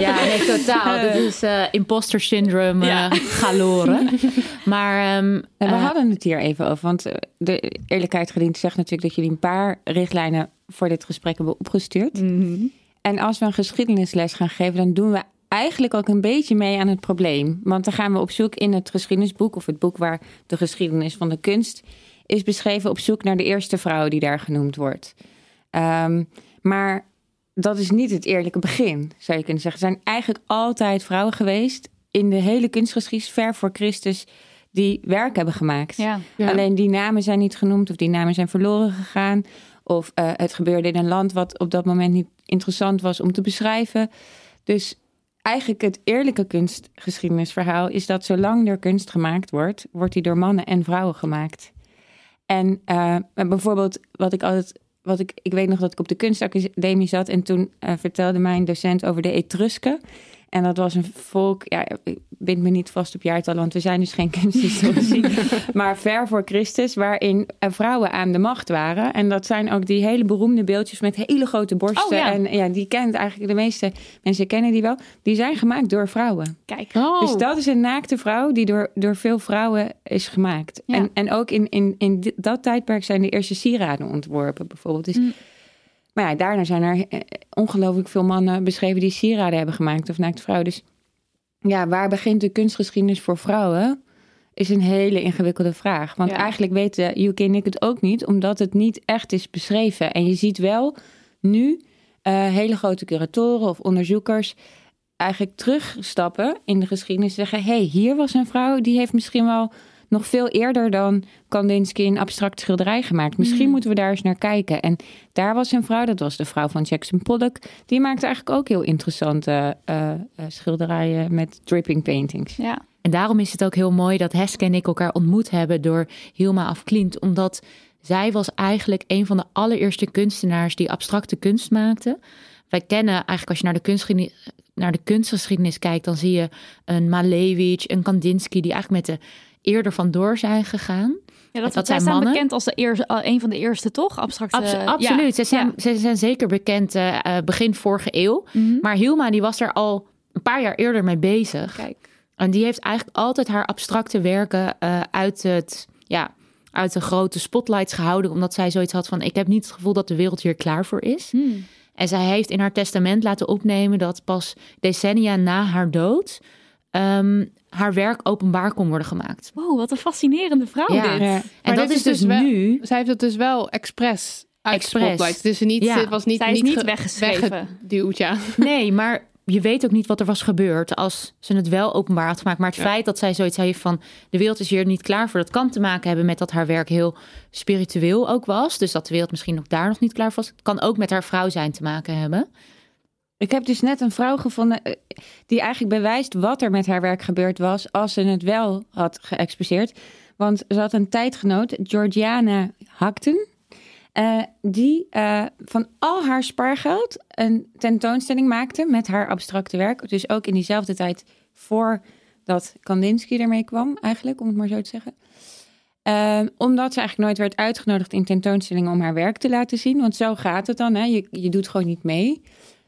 Ja, nee, totaal. [laughs] Dit is eh, imposter syndrome Ja. eh galoren. [laughs] Maar ehm, En we eh, hadden het hier even over. Want de eerlijkheid gediend zegt natuurlijk dat jullie een paar richtlijnen voor dit gesprek hebben opgestuurd. Mhm. En als we een geschiedenisles gaan geven, dan doen we eigenlijk ook een beetje mee aan het probleem. Want dan gaan we op zoek in het geschiedenisboek, of het boek waar de geschiedenis van de kunst is beschreven, op zoek naar de eerste vrouw die daar genoemd wordt. Ehm, maar dat is niet het eerlijke begin, zou je kunnen zeggen. Er zijn eigenlijk altijd vrouwen geweest in de hele kunstgeschiedenis, ver voor Christus, die werk hebben gemaakt. Ja. Ja. Alleen die namen zijn niet genoemd of die namen zijn verloren gegaan. Of eh, het gebeurde in een land wat op dat moment niet interessant was om te beschrijven. Dus eigenlijk het eerlijke kunstgeschiedenisverhaal is dat zolang er kunst gemaakt wordt, wordt die door mannen en vrouwen gemaakt. En eh, bijvoorbeeld wat ik altijd, wat ik, ik weet nog dat ik op de kunstacademie zat en toen eh, vertelde mijn docent over de Etrusken. En dat was een volk, ja, ik bind me niet vast op jaartallen, want we zijn dus geen [laughs] kunsthistorici. [laughs] maar ver voor Christus, waarin vrouwen aan de macht waren. En dat zijn ook die hele beroemde beeldjes met hele grote borsten. Oh, ja. En ja, die kent eigenlijk de meeste mensen kennen die wel. Die zijn gemaakt door vrouwen. Kijk. Oh. Dus dat is een naakte vrouw die door, door veel vrouwen is gemaakt. Ja. En, en ook in, in, in dat tijdperk zijn de eerste sieraden ontworpen, bijvoorbeeld. Dus, Mm. Maar ja, daarna zijn er eh, ongelooflijk veel mannen beschreven die sieraden hebben gemaakt of naakte vrouwen. Dus ja, waar begint de kunstgeschiedenis voor vrouwen? Is een hele ingewikkelde vraag. Want Ja. eigenlijk weten Yuki en ik het ook niet, omdat het niet echt is beschreven. En je ziet wel nu eh, hele grote curatoren of onderzoekers eigenlijk terugstappen in de geschiedenis. Zeggen: hé, hey, hier was een vrouw die heeft misschien wel nog veel eerder dan Kandinsky een abstract schilderij gemaakt. Misschien Mm. moeten we daar eens naar kijken. En daar was een vrouw, dat was de vrouw van Jackson Pollock. Die maakte eigenlijk ook heel interessante eh, eh, schilderijen met dripping paintings. Ja. En daarom is het ook heel mooi dat Heske en ik elkaar ontmoet hebben door Hilma af Klint. Omdat zij was eigenlijk een van de allereerste kunstenaars die abstracte kunst maakte. Wij kennen eigenlijk als je naar de, kunstgeschiedenis, naar de kunstgeschiedenis kijkt, dan zie je een Malevich, een Kandinsky die eigenlijk met de eerder vandoor zijn gegaan. Ja, dat, Dat zij zijn staan mannen. bekend als de eerste, al een van de eerste, toch? Abstracte. Abs- ja. absoluut. Ze, zijn, Ja. ze zijn zeker bekend eh, eh, begin vorige eeuw. Mhm. Maar Hilma die was er al een paar jaar eerder mee bezig. Kijk. En die heeft eigenlijk altijd haar abstracte werken eh, uit, het, ja, uit de grote spotlights gehouden. Omdat zij zoiets had van: ik heb niet het gevoel dat de wereld hier klaar voor is. Hmm. En zij heeft in haar testament laten opnemen dat pas decennia na haar dood ehm, haar werk openbaar kon worden gemaakt. Wow, wat een fascinerende vrouw Ja. dit. Ja. En Maar dat dit is dus wel- nu. Zij heeft het dus wel expres uit Expres. Spotlight. Dus niet, Ja. het was niet, Zij is niet ge- weggeschreven. weggeduwd, ja. [laughs] Nee, maar je weet ook niet wat er was gebeurd als ze het wel openbaar had gemaakt. Maar het Ja. feit dat zij zoiets heeft van de wereld is hier niet klaar voor, dat kan te maken hebben met dat haar werk heel spiritueel ook was. Dus dat de wereld misschien ook daar nog niet klaar voor was. Het kan ook met haar vrouw zijn te maken hebben. Ik heb dus net een vrouw gevonden eh, die eigenlijk bewijst wat er met haar werk gebeurd was als ze het wel had geëxposeerd. Want ze had een tijdgenoot, Georgiana Hakten, eh, die eh, van al haar spaargeld een tentoonstelling maakte met haar abstracte werk. Dus ook in diezelfde tijd voordat Kandinsky ermee kwam, eigenlijk, om het maar zo te zeggen. Ehm, omdat ze eigenlijk nooit werd uitgenodigd in tentoonstellingen om haar werk te laten zien. Want zo gaat het dan. Hè? Je, je doet gewoon niet mee.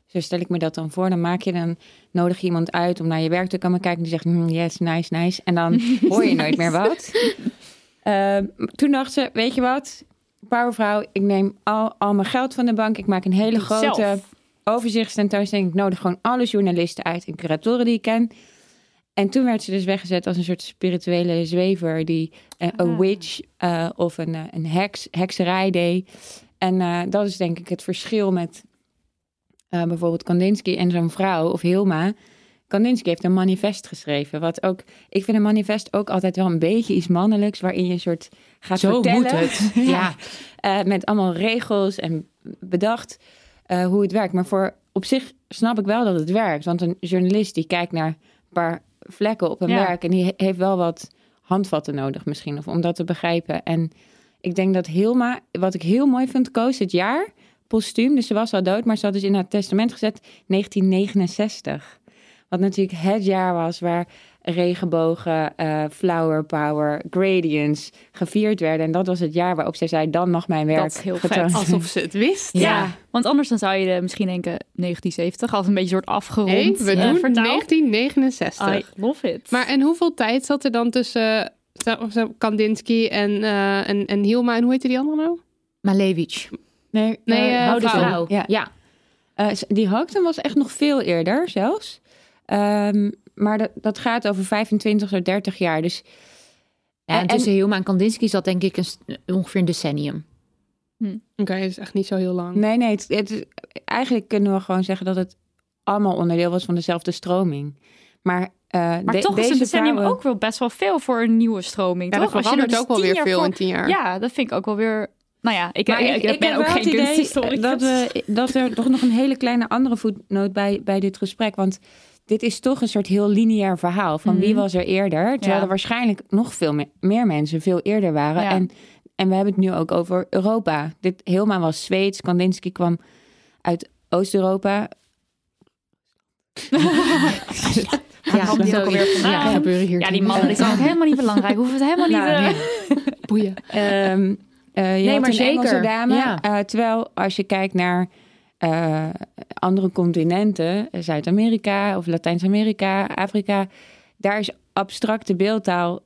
Zo stel ik me dat dan voor. Dan maak je dan nodig je iemand uit om naar je werk te komen kijken. Die zegt, "Hmm, yes, nice, nice. En dan [laughs] hoor je nooit meer wat. Ehm, toen dacht ze, weet je wat? Powervrouw, ik neem al, al mijn geld van de bank. Ik maak een hele grote zelf. overzichtstentoonstelling. Ik nodig gewoon alle journalisten uit en curatoren die ik ken. En toen werd ze dus weggezet als een soort spirituele zwever die eh, een Ah. witch eh, of een, eh, een heks, hekserij deed. En eh, dat is denk ik het verschil met eh, bijvoorbeeld Kandinsky en zo'n vrouw of Hilma. Kandinsky heeft een manifest geschreven. Wat ook, ik vind een manifest ook altijd wel een beetje iets mannelijks, waarin je een soort gaat Zo vertellen. moet het. [laughs] Ja. Eh, met allemaal regels en bedacht eh, hoe het werkt. Maar voor op zich snap ik wel dat het werkt. Want een journalist die kijkt naar een paar vlekken op een Ja. werk en die he- heeft wel wat handvatten nodig misschien of om dat te begrijpen. En ik denk dat Hilma, wat ik heel mooi vind, koos het jaar postuum. Dus ze was al dood, maar ze had dus in haar testament gezet 1969. Wat natuurlijk het jaar was waar regenbogen, eh, flower power, gradients gevierd werden. En dat was het jaar waarop zij zei, dan mag mijn werk Dat is heel getoond. Alsof ze het wist. Ja. Ja. want anders dan zou je de- misschien denken 1970 als een beetje soort afgerond Nee, we eh, doen vertaald. 1969. I love it. Maar en hoeveel tijd zat er dan tussen zo Kandinsky en, eh, en, en Hilma en hoe heette die andere nou? Malevich. Nee, Nee, Oude vrouw. Ja. ja. Eh, die Hoogten was echt nog veel eerder zelfs. Ehm, maar dat, dat gaat over 25 tot 30 jaar. Dus Ja, en En- tussen Hilma en Kandinsky zat denk ik een, ongeveer een decennium. Oké, dat is echt niet zo heel lang. nee, nee. Het, het is- eigenlijk kunnen we gewoon zeggen dat het allemaal onderdeel was van dezelfde stroming. Maar, eh, maar de- toch is deze een decennium vrouwen- ook wel best wel veel voor een nieuwe stroming, Ja, toch? er je verandert dus ook wel weer veel voor- in tien jaar. Ja, dat vind ik ook wel weer... Nou ja, ik, Maar ik, ik, ben heb ook geen idee kunsthistoricus. Dat, we, dat er toch nog een hele kleine andere voetnoot bij, bij dit gesprek. Want dit is toch een soort heel lineair verhaal. Van wie Mhm. was er eerder? Terwijl Ja. er waarschijnlijk nog veel meer, meer mensen veel eerder waren. Ja. En, en we hebben het nu ook over Europa. Dit Hilma was Zweeds. Kandinsky kwam uit Oost-Europa. [laughs] Ja, die ook alweer vandaan? Ja, gebeuren hier Ja, die mannen die zijn ook helemaal niet belangrijk. Hoeven het helemaal niet... Nou, eh, nee. [laughs] Boeien. Ehm, eh, je Nee, maar een Engelse zeker. dame. Ja. eh, terwijl als je kijkt naar eh, andere continenten, Zuid-Amerika of Latijns-Amerika, Afrika, daar is abstracte beeldtaal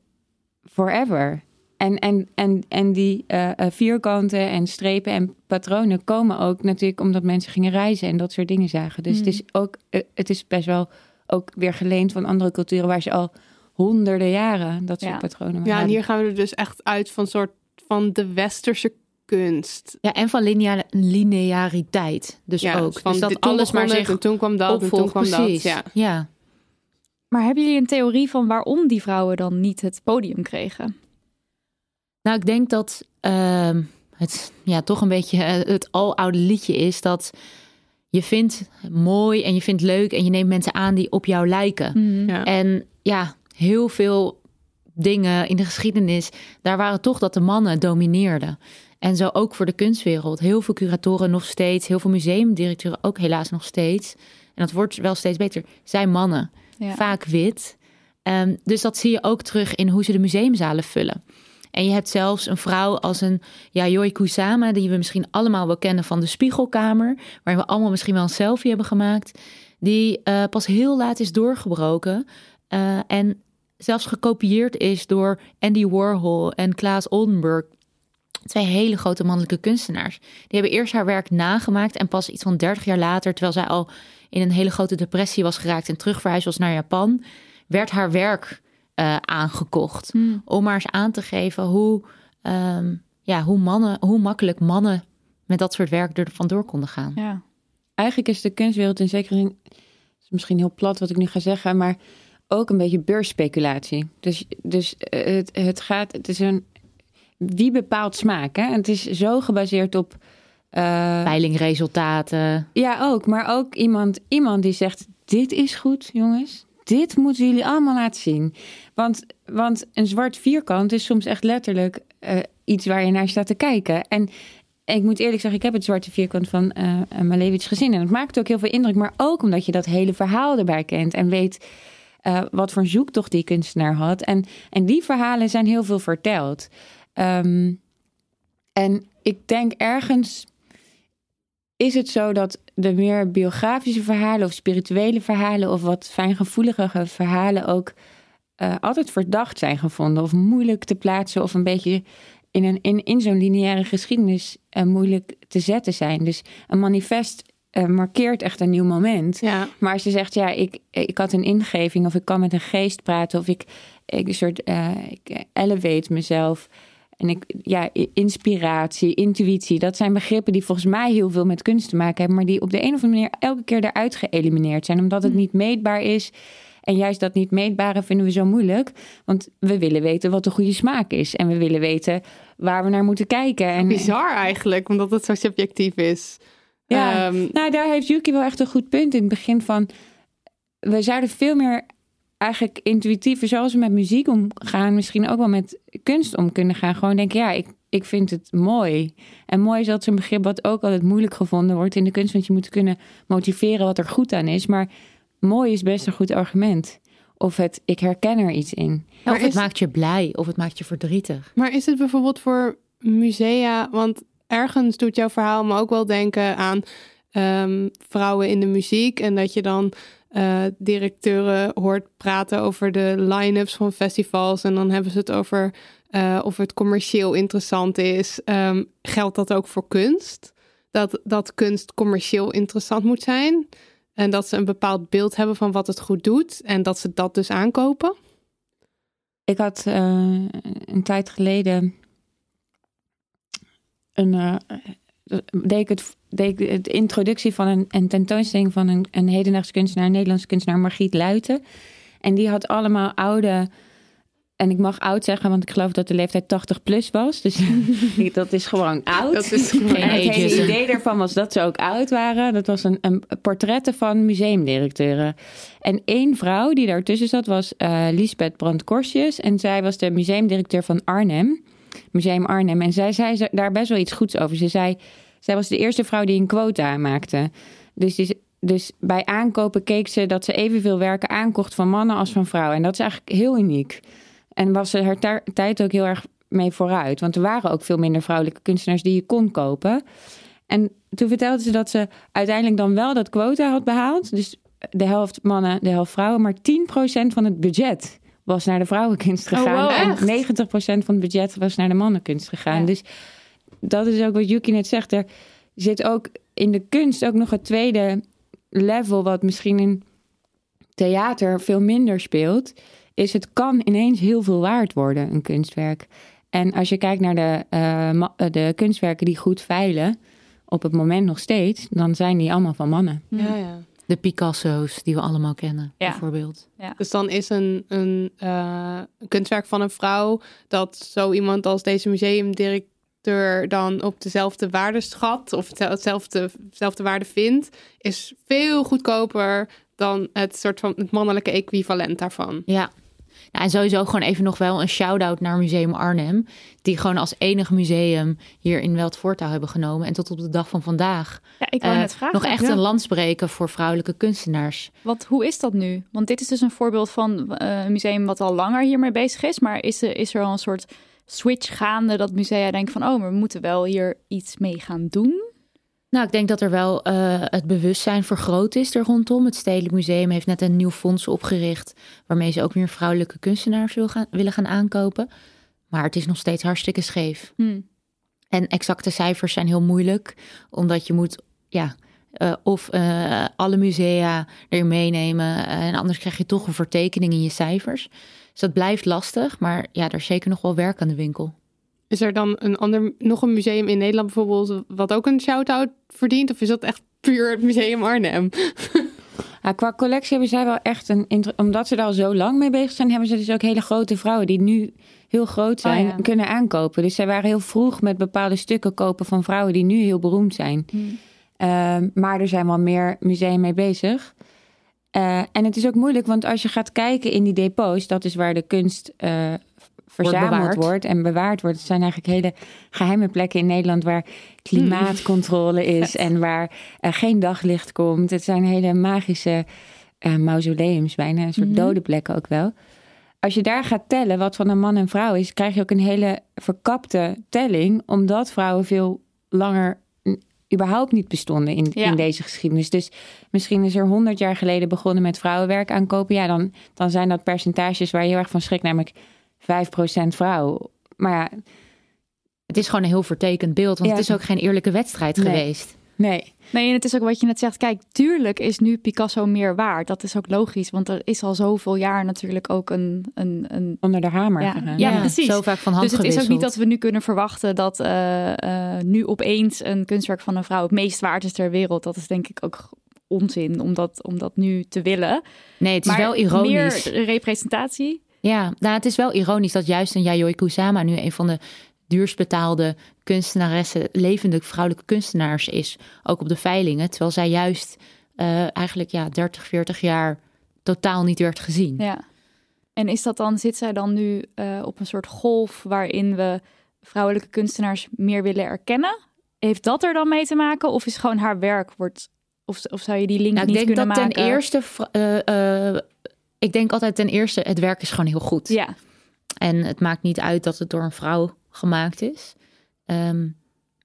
forever. En, en, en, en die vierkanten en strepen en patronen komen ook natuurlijk omdat mensen gingen reizen en dat soort dingen zagen. Dus Hmm. het, is ook, het is best wel ook weer geleend van andere culturen waar ze al honderden jaren dat soort Ja. patronen Ja, en hier gaan we er dus echt uit van soort van de westerse kunst. Ja, en van linea- lineariteit dus ja, ook. Van dus dat alles maar zich en toen kwam dat en toen kwam Precies. dat. Ja. ja. Maar hebben jullie een theorie van waarom die vrouwen dan niet het podium kregen? Nou, ik denk dat ehm, het ja, toch een beetje eh, het aloude liedje is dat je vindt mooi en je vindt leuk en je neemt mensen aan die op jou lijken. Mhm. Ja. En ja, heel veel dingen in de geschiedenis, daar waren toch dat de mannen domineerden. En zo ook voor de kunstwereld. Heel veel curatoren nog steeds, heel veel museumdirecteuren ook helaas nog steeds. En dat wordt wel steeds beter. Zijn mannen, Ja. vaak wit. Ehm, dus dat zie je ook terug in hoe ze de museumzalen vullen. En je hebt zelfs een vrouw als een Yayoi Kusama, die we misschien allemaal wel kennen van de Spiegelkamer, waarin we allemaal misschien wel een selfie hebben gemaakt, die eh, pas heel laat is doorgebroken eh, en zelfs gekopieerd is door Andy Warhol en Klaas Oldenburg. Twee hele grote mannelijke kunstenaars. Die hebben eerst haar werk nagemaakt en pas iets van 30 jaar later, terwijl zij al in een hele grote depressie was geraakt en terugverhuisd was naar Japan, werd haar werk eh, aangekocht. Hmm. Om maar eens aan te geven hoe, ehm, ja, hoe, mannen, hoe makkelijk mannen met dat soort werk er vandoor konden gaan. Ja. Eigenlijk is de kunstwereld in zekere zin, is misschien heel plat wat ik nu ga zeggen, maar ook een beetje beursspeculatie. Dus, dus eh, het, het gaat, het is een, wie bepaalt smaak? Hè? En het is zo gebaseerd op. eh, Veilingresultaten. ja, ook. Maar ook iemand, iemand die zegt: Dit is goed, jongens. Dit moeten jullie allemaal laten zien. Want, want een zwart vierkant is soms echt letterlijk eh, iets waar je naar staat te kijken. En ik moet eerlijk zeggen, ik heb het zwarte vierkant van eh Malevich gezien. En het maakt ook heel veel indruk. Maar ook omdat je dat hele verhaal erbij kent. En weet eh, wat voor zoektocht die kunstenaar had. En, en die verhalen zijn heel veel verteld. Ehm, en ik denk ergens is het zo dat de meer biografische verhalen of spirituele verhalen of wat fijngevoelige verhalen ook eh, altijd verdacht zijn gevonden of moeilijk te plaatsen of een beetje in, een, in, in zo'n lineaire geschiedenis eh, moeilijk te zetten zijn. Dus een manifest eh, markeert echt een nieuw moment. Ja. Maar als je zegt, ja, ik, ik had een ingeving of ik kan met een geest praten of ik, ik een soort eh, ik elevate mezelf. En ik, ja, inspiratie, intuïtie, dat zijn begrippen die volgens mij heel veel met kunst te maken hebben, maar die op de een of andere manier elke keer eruit geëlimineerd zijn, omdat het niet meetbaar is. En juist dat niet meetbare vinden we zo moeilijk, want we willen weten wat de goede smaak is en we willen weten waar we naar moeten kijken. En, Bizar eigenlijk, omdat het zo subjectief is. Ja, Ehm, nou daar heeft Yuki wel echt een goed punt in het begin van. We zouden veel meer eigenlijk intuïtiever, zoals we met muziek omgaan, misschien ook wel met kunst om kunnen gaan. Gewoon denken, ja, ik, ik vind het mooi. En mooi is dat zo'n begrip wat ook altijd moeilijk gevonden wordt in de kunst, want je moet kunnen motiveren wat er goed aan is. Maar mooi is best een goed argument. Of het, ik herken er iets in. of het is- maakt je blij of het maakt je verdrietig. Maar is het bijvoorbeeld voor musea? Want ergens doet jouw verhaal me ook wel denken aan ehm, vrouwen in de muziek. En dat je dan eh, directeuren hoort praten over de line-ups van festivals. En dan hebben ze het over eh, of het commercieel interessant is. Ehm, geldt dat ook voor kunst? Dat, dat kunst commercieel interessant moet zijn. En dat ze een bepaald beeld hebben van wat het goed doet. En dat ze dat dus aankopen. Ik had eh, een tijd geleden een, eh, deed ik het, deed ik de introductie van een, een tentoonstelling van een, een hedendaagse kunstenaar, een Nederlandse kunstenaar, Margriet Luiten. En die had allemaal oude, en ik mag oud zeggen, want ik geloof dat de leeftijd 80 plus was. Dus [laughs] [laughs] dat is gewoon oud. Dat is gewoon En het hele idee daarvan was dat ze ook oud waren. Dat was een, een portretten van museumdirecteuren. En één vrouw die daartussen zat was eh Lisbeth Brandt-Korsjes. En zij was de museumdirecteur van Arnhem. Museum Arnhem. En zij zei ze- daar best wel iets goeds over. Ze zei, zij was de eerste vrouw die een quota maakte. Dus, dus bij aankopen keek ze dat ze evenveel werken aankocht van mannen als van vrouwen. En dat is eigenlijk heel uniek. En was ze haar tijd ook heel erg mee vooruit. Want er waren ook veel minder vrouwelijke kunstenaars die je kon kopen. En toen vertelde ze dat ze uiteindelijk dan wel dat quota had behaald. Dus de helft mannen, de helft vrouwen. Maar 10% van het budget was naar de vrouwenkunst gegaan. wow, echt? en 90% van het budget was naar de mannenkunst gegaan. Ja. Dus dat is ook wat Yuki net zegt. Er zit ook in de kunst ook nog het tweede level... wat misschien in theater veel minder speelt... is het kan ineens heel veel waard worden, een kunstwerk. En als je kijkt naar de, eh, eh, de kunstwerken die goed veilen... op het moment nog steeds, dan zijn die allemaal van mannen. Ja, ja. De Picasso's die we allemaal kennen, Ja. bijvoorbeeld. Dus dan is een, een eh, kunstwerk van een vrouw dat zo iemand als deze museumdirecteur dan op dezelfde waarde schat of hetzel- hetzelfde, hetzelfde waarde vindt, is veel goedkoper dan het soort van het mannelijke equivalent daarvan. Ja. Nou, en sowieso gewoon even nog wel een shout-out naar Museum Arnhem. Die gewoon als enig museum hier in Welt voortouw hebben genomen. En tot op de dag van vandaag Ja, ik wou eh, net vragen. nog echt Ja. een land spreken voor vrouwelijke kunstenaars. Wat, hoe is dat nu? Want dit is dus een voorbeeld van eh, een museum wat al langer hiermee bezig is. Maar is er, is er al een soort switch gaande dat musea denken van... oh, we moeten wel hier iets mee gaan doen? Nou, ik denk dat er wel eh, het bewustzijn vergroot is er rondom. Het Stedelijk Museum heeft net een nieuw fonds opgericht... waarmee ze ook meer vrouwelijke kunstenaars wil gaan, willen gaan aankopen. Maar het is nog steeds hartstikke scheef. Hm. En exacte cijfers zijn heel moeilijk, omdat je moet, ja, eh, of eh, alle musea erin meenemen. en anders krijg je toch een vertekening in je cijfers. Dus dat blijft lastig, maar ja, er is zeker nog wel werk aan de winkel. Is er dan een ander, nog een museum in Nederland bijvoorbeeld, wat ook een shout-out verdient? Of is dat echt puur het Museum Arnhem? [laughs] Ja, qua collectie hebben zij wel echt een... Omdat ze er al zo lang mee bezig zijn... hebben ze dus ook hele grote vrouwen die nu heel groot zijn... Oh ja. kunnen aankopen. Dus zij waren heel vroeg met bepaalde stukken kopen van vrouwen... die nu heel beroemd zijn. Ehm, maar er zijn wel meer musea mee bezig. Eh, en het is ook moeilijk, want als je gaat kijken in die depots... dat is waar de kunst eh, verzameld bewaard. wordt, en bewaard wordt. Het zijn eigenlijk hele geheime plekken in Nederland... waar klimaatcontrole is [laughs] en waar eh, geen daglicht komt. Het zijn hele magische eh, mausoleums bijna, een soort Mhm. dode plekken ook wel. Als je daar gaat tellen wat van een man en vrouw is... krijg je ook een hele verkapte telling... omdat vrouwen veel langer überhaupt niet bestonden in, Ja. in deze geschiedenis. Dus misschien is er honderd jaar geleden begonnen met vrouwenwerk aankopen. Ja, dan, dan zijn dat percentages waar je heel erg van schrikt, namelijk 5% vrouw. Maar ja, Het is gewoon een heel vertekend beeld, want Ja. het is ook geen eerlijke wedstrijd Nee. geweest. nee. Nee, en het is ook wat je net zegt. Kijk, tuurlijk is nu Picasso meer waard. Dat is ook logisch, want er is al zoveel jaar natuurlijk ook een... een, een... Onder de hamer Ja. Ja, precies. Zo vaak van hand Dus het is ook niet dat we nu kunnen verwachten dat eh, eh, nu opeens een kunstwerk van een vrouw het meest waard is ter wereld. Dat is denk ik ook onzin om dat, om dat nu te willen. Nee, het is maar wel ironisch. meer representatie. Ja, nou, het is wel ironisch dat juist een Yayoi Kusama nu een van de duurst betaalde kunstenaressen, levende vrouwelijke kunstenaars is. Ook op de veilingen. Terwijl zij juist eh, eigenlijk ja, 30, 40 jaar totaal niet werd gezien. Ja. En is dat dan, zit zij dan nu eh, op een soort golf waarin we vrouwelijke kunstenaars meer willen erkennen? Heeft dat er dan mee te maken? Of is gewoon haar werk wordt. Of, of zou je die link Nou, ik niet denk kunnen dat maken? ten eerste, vr- eh, eh, ik denk altijd ten eerste, het werk is gewoon heel goed. Ja, En het maakt niet uit dat het door een vrouw gemaakt is. Ehm,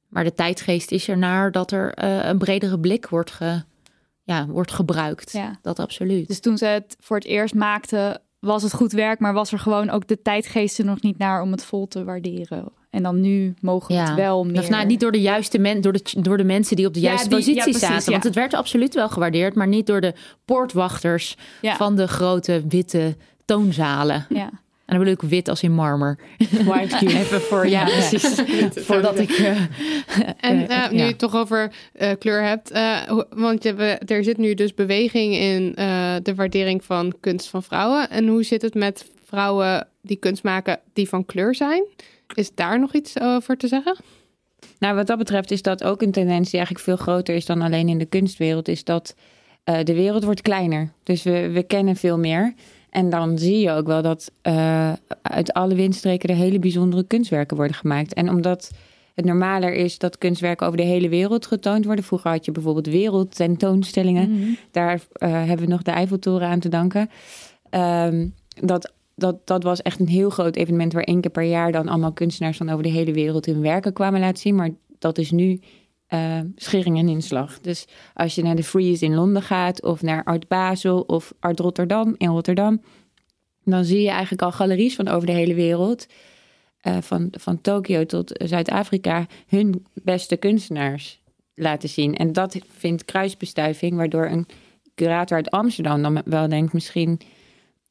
maar de tijdgeest is ernaar dat er eh, een bredere blik wordt, ge, ja, wordt gebruikt. ja. Dat absoluut. Dus toen ze het voor het eerst maakte, was het goed werk, maar was er gewoon ook de tijdgeest er nog niet naar om het vol te waarderen. En dan nu mogen we het wel meer. Of nou, niet door de juiste men, door de, door de mensen die op de Ja, juiste die- positie ja, precies, zaten. Want het werd absoluut wel gewaardeerd, maar niet door de poortwachters van de grote witte toonzalen. Ja. En dan bedoel ik wit als in marmer. [laughs] Even voor, ja, precies. [laughs] Voordat ik. eh, En eh, eh, nu ja. je het toch over eh, kleur hebt, eh, want je, we- er zit nu dus beweging in eh, de waardering van kunst van vrouwen. En hoe zit het met vrouwen die kunst maken die van kleur zijn? Is daar nog iets over te zeggen? Nou, wat dat betreft is dat ook een tendens die eigenlijk veel groter is dan alleen in de kunstwereld. Is dat eh, de wereld wordt kleiner. Dus we, we kennen veel meer. En dan zie je ook wel dat eh, uit alle windstreken er hele bijzondere kunstwerken worden gemaakt. En omdat het normaler is dat kunstwerken over de hele wereld getoond worden. Vroeger had je bijvoorbeeld wereldtentoonstellingen. Mhm. Daar eh, hebben we nog de Eiffeltoren aan te danken. Ehm, dat, dat, dat was echt een heel groot evenement waar één keer per jaar dan allemaal kunstenaars van over de hele wereld hun werken kwamen laten zien. Maar dat is nu eh schering en inslag. Dus als je naar de Freeze in Londen gaat of naar Art Basel of Art Rotterdam in Rotterdam, dan zie je eigenlijk al galeries van over de hele wereld. eh, van, van Tokio tot Zuid-Afrika, hun beste kunstenaars laten zien. En dat vindt kruisbestuiving, waardoor een curator uit Amsterdam dan wel denkt: misschien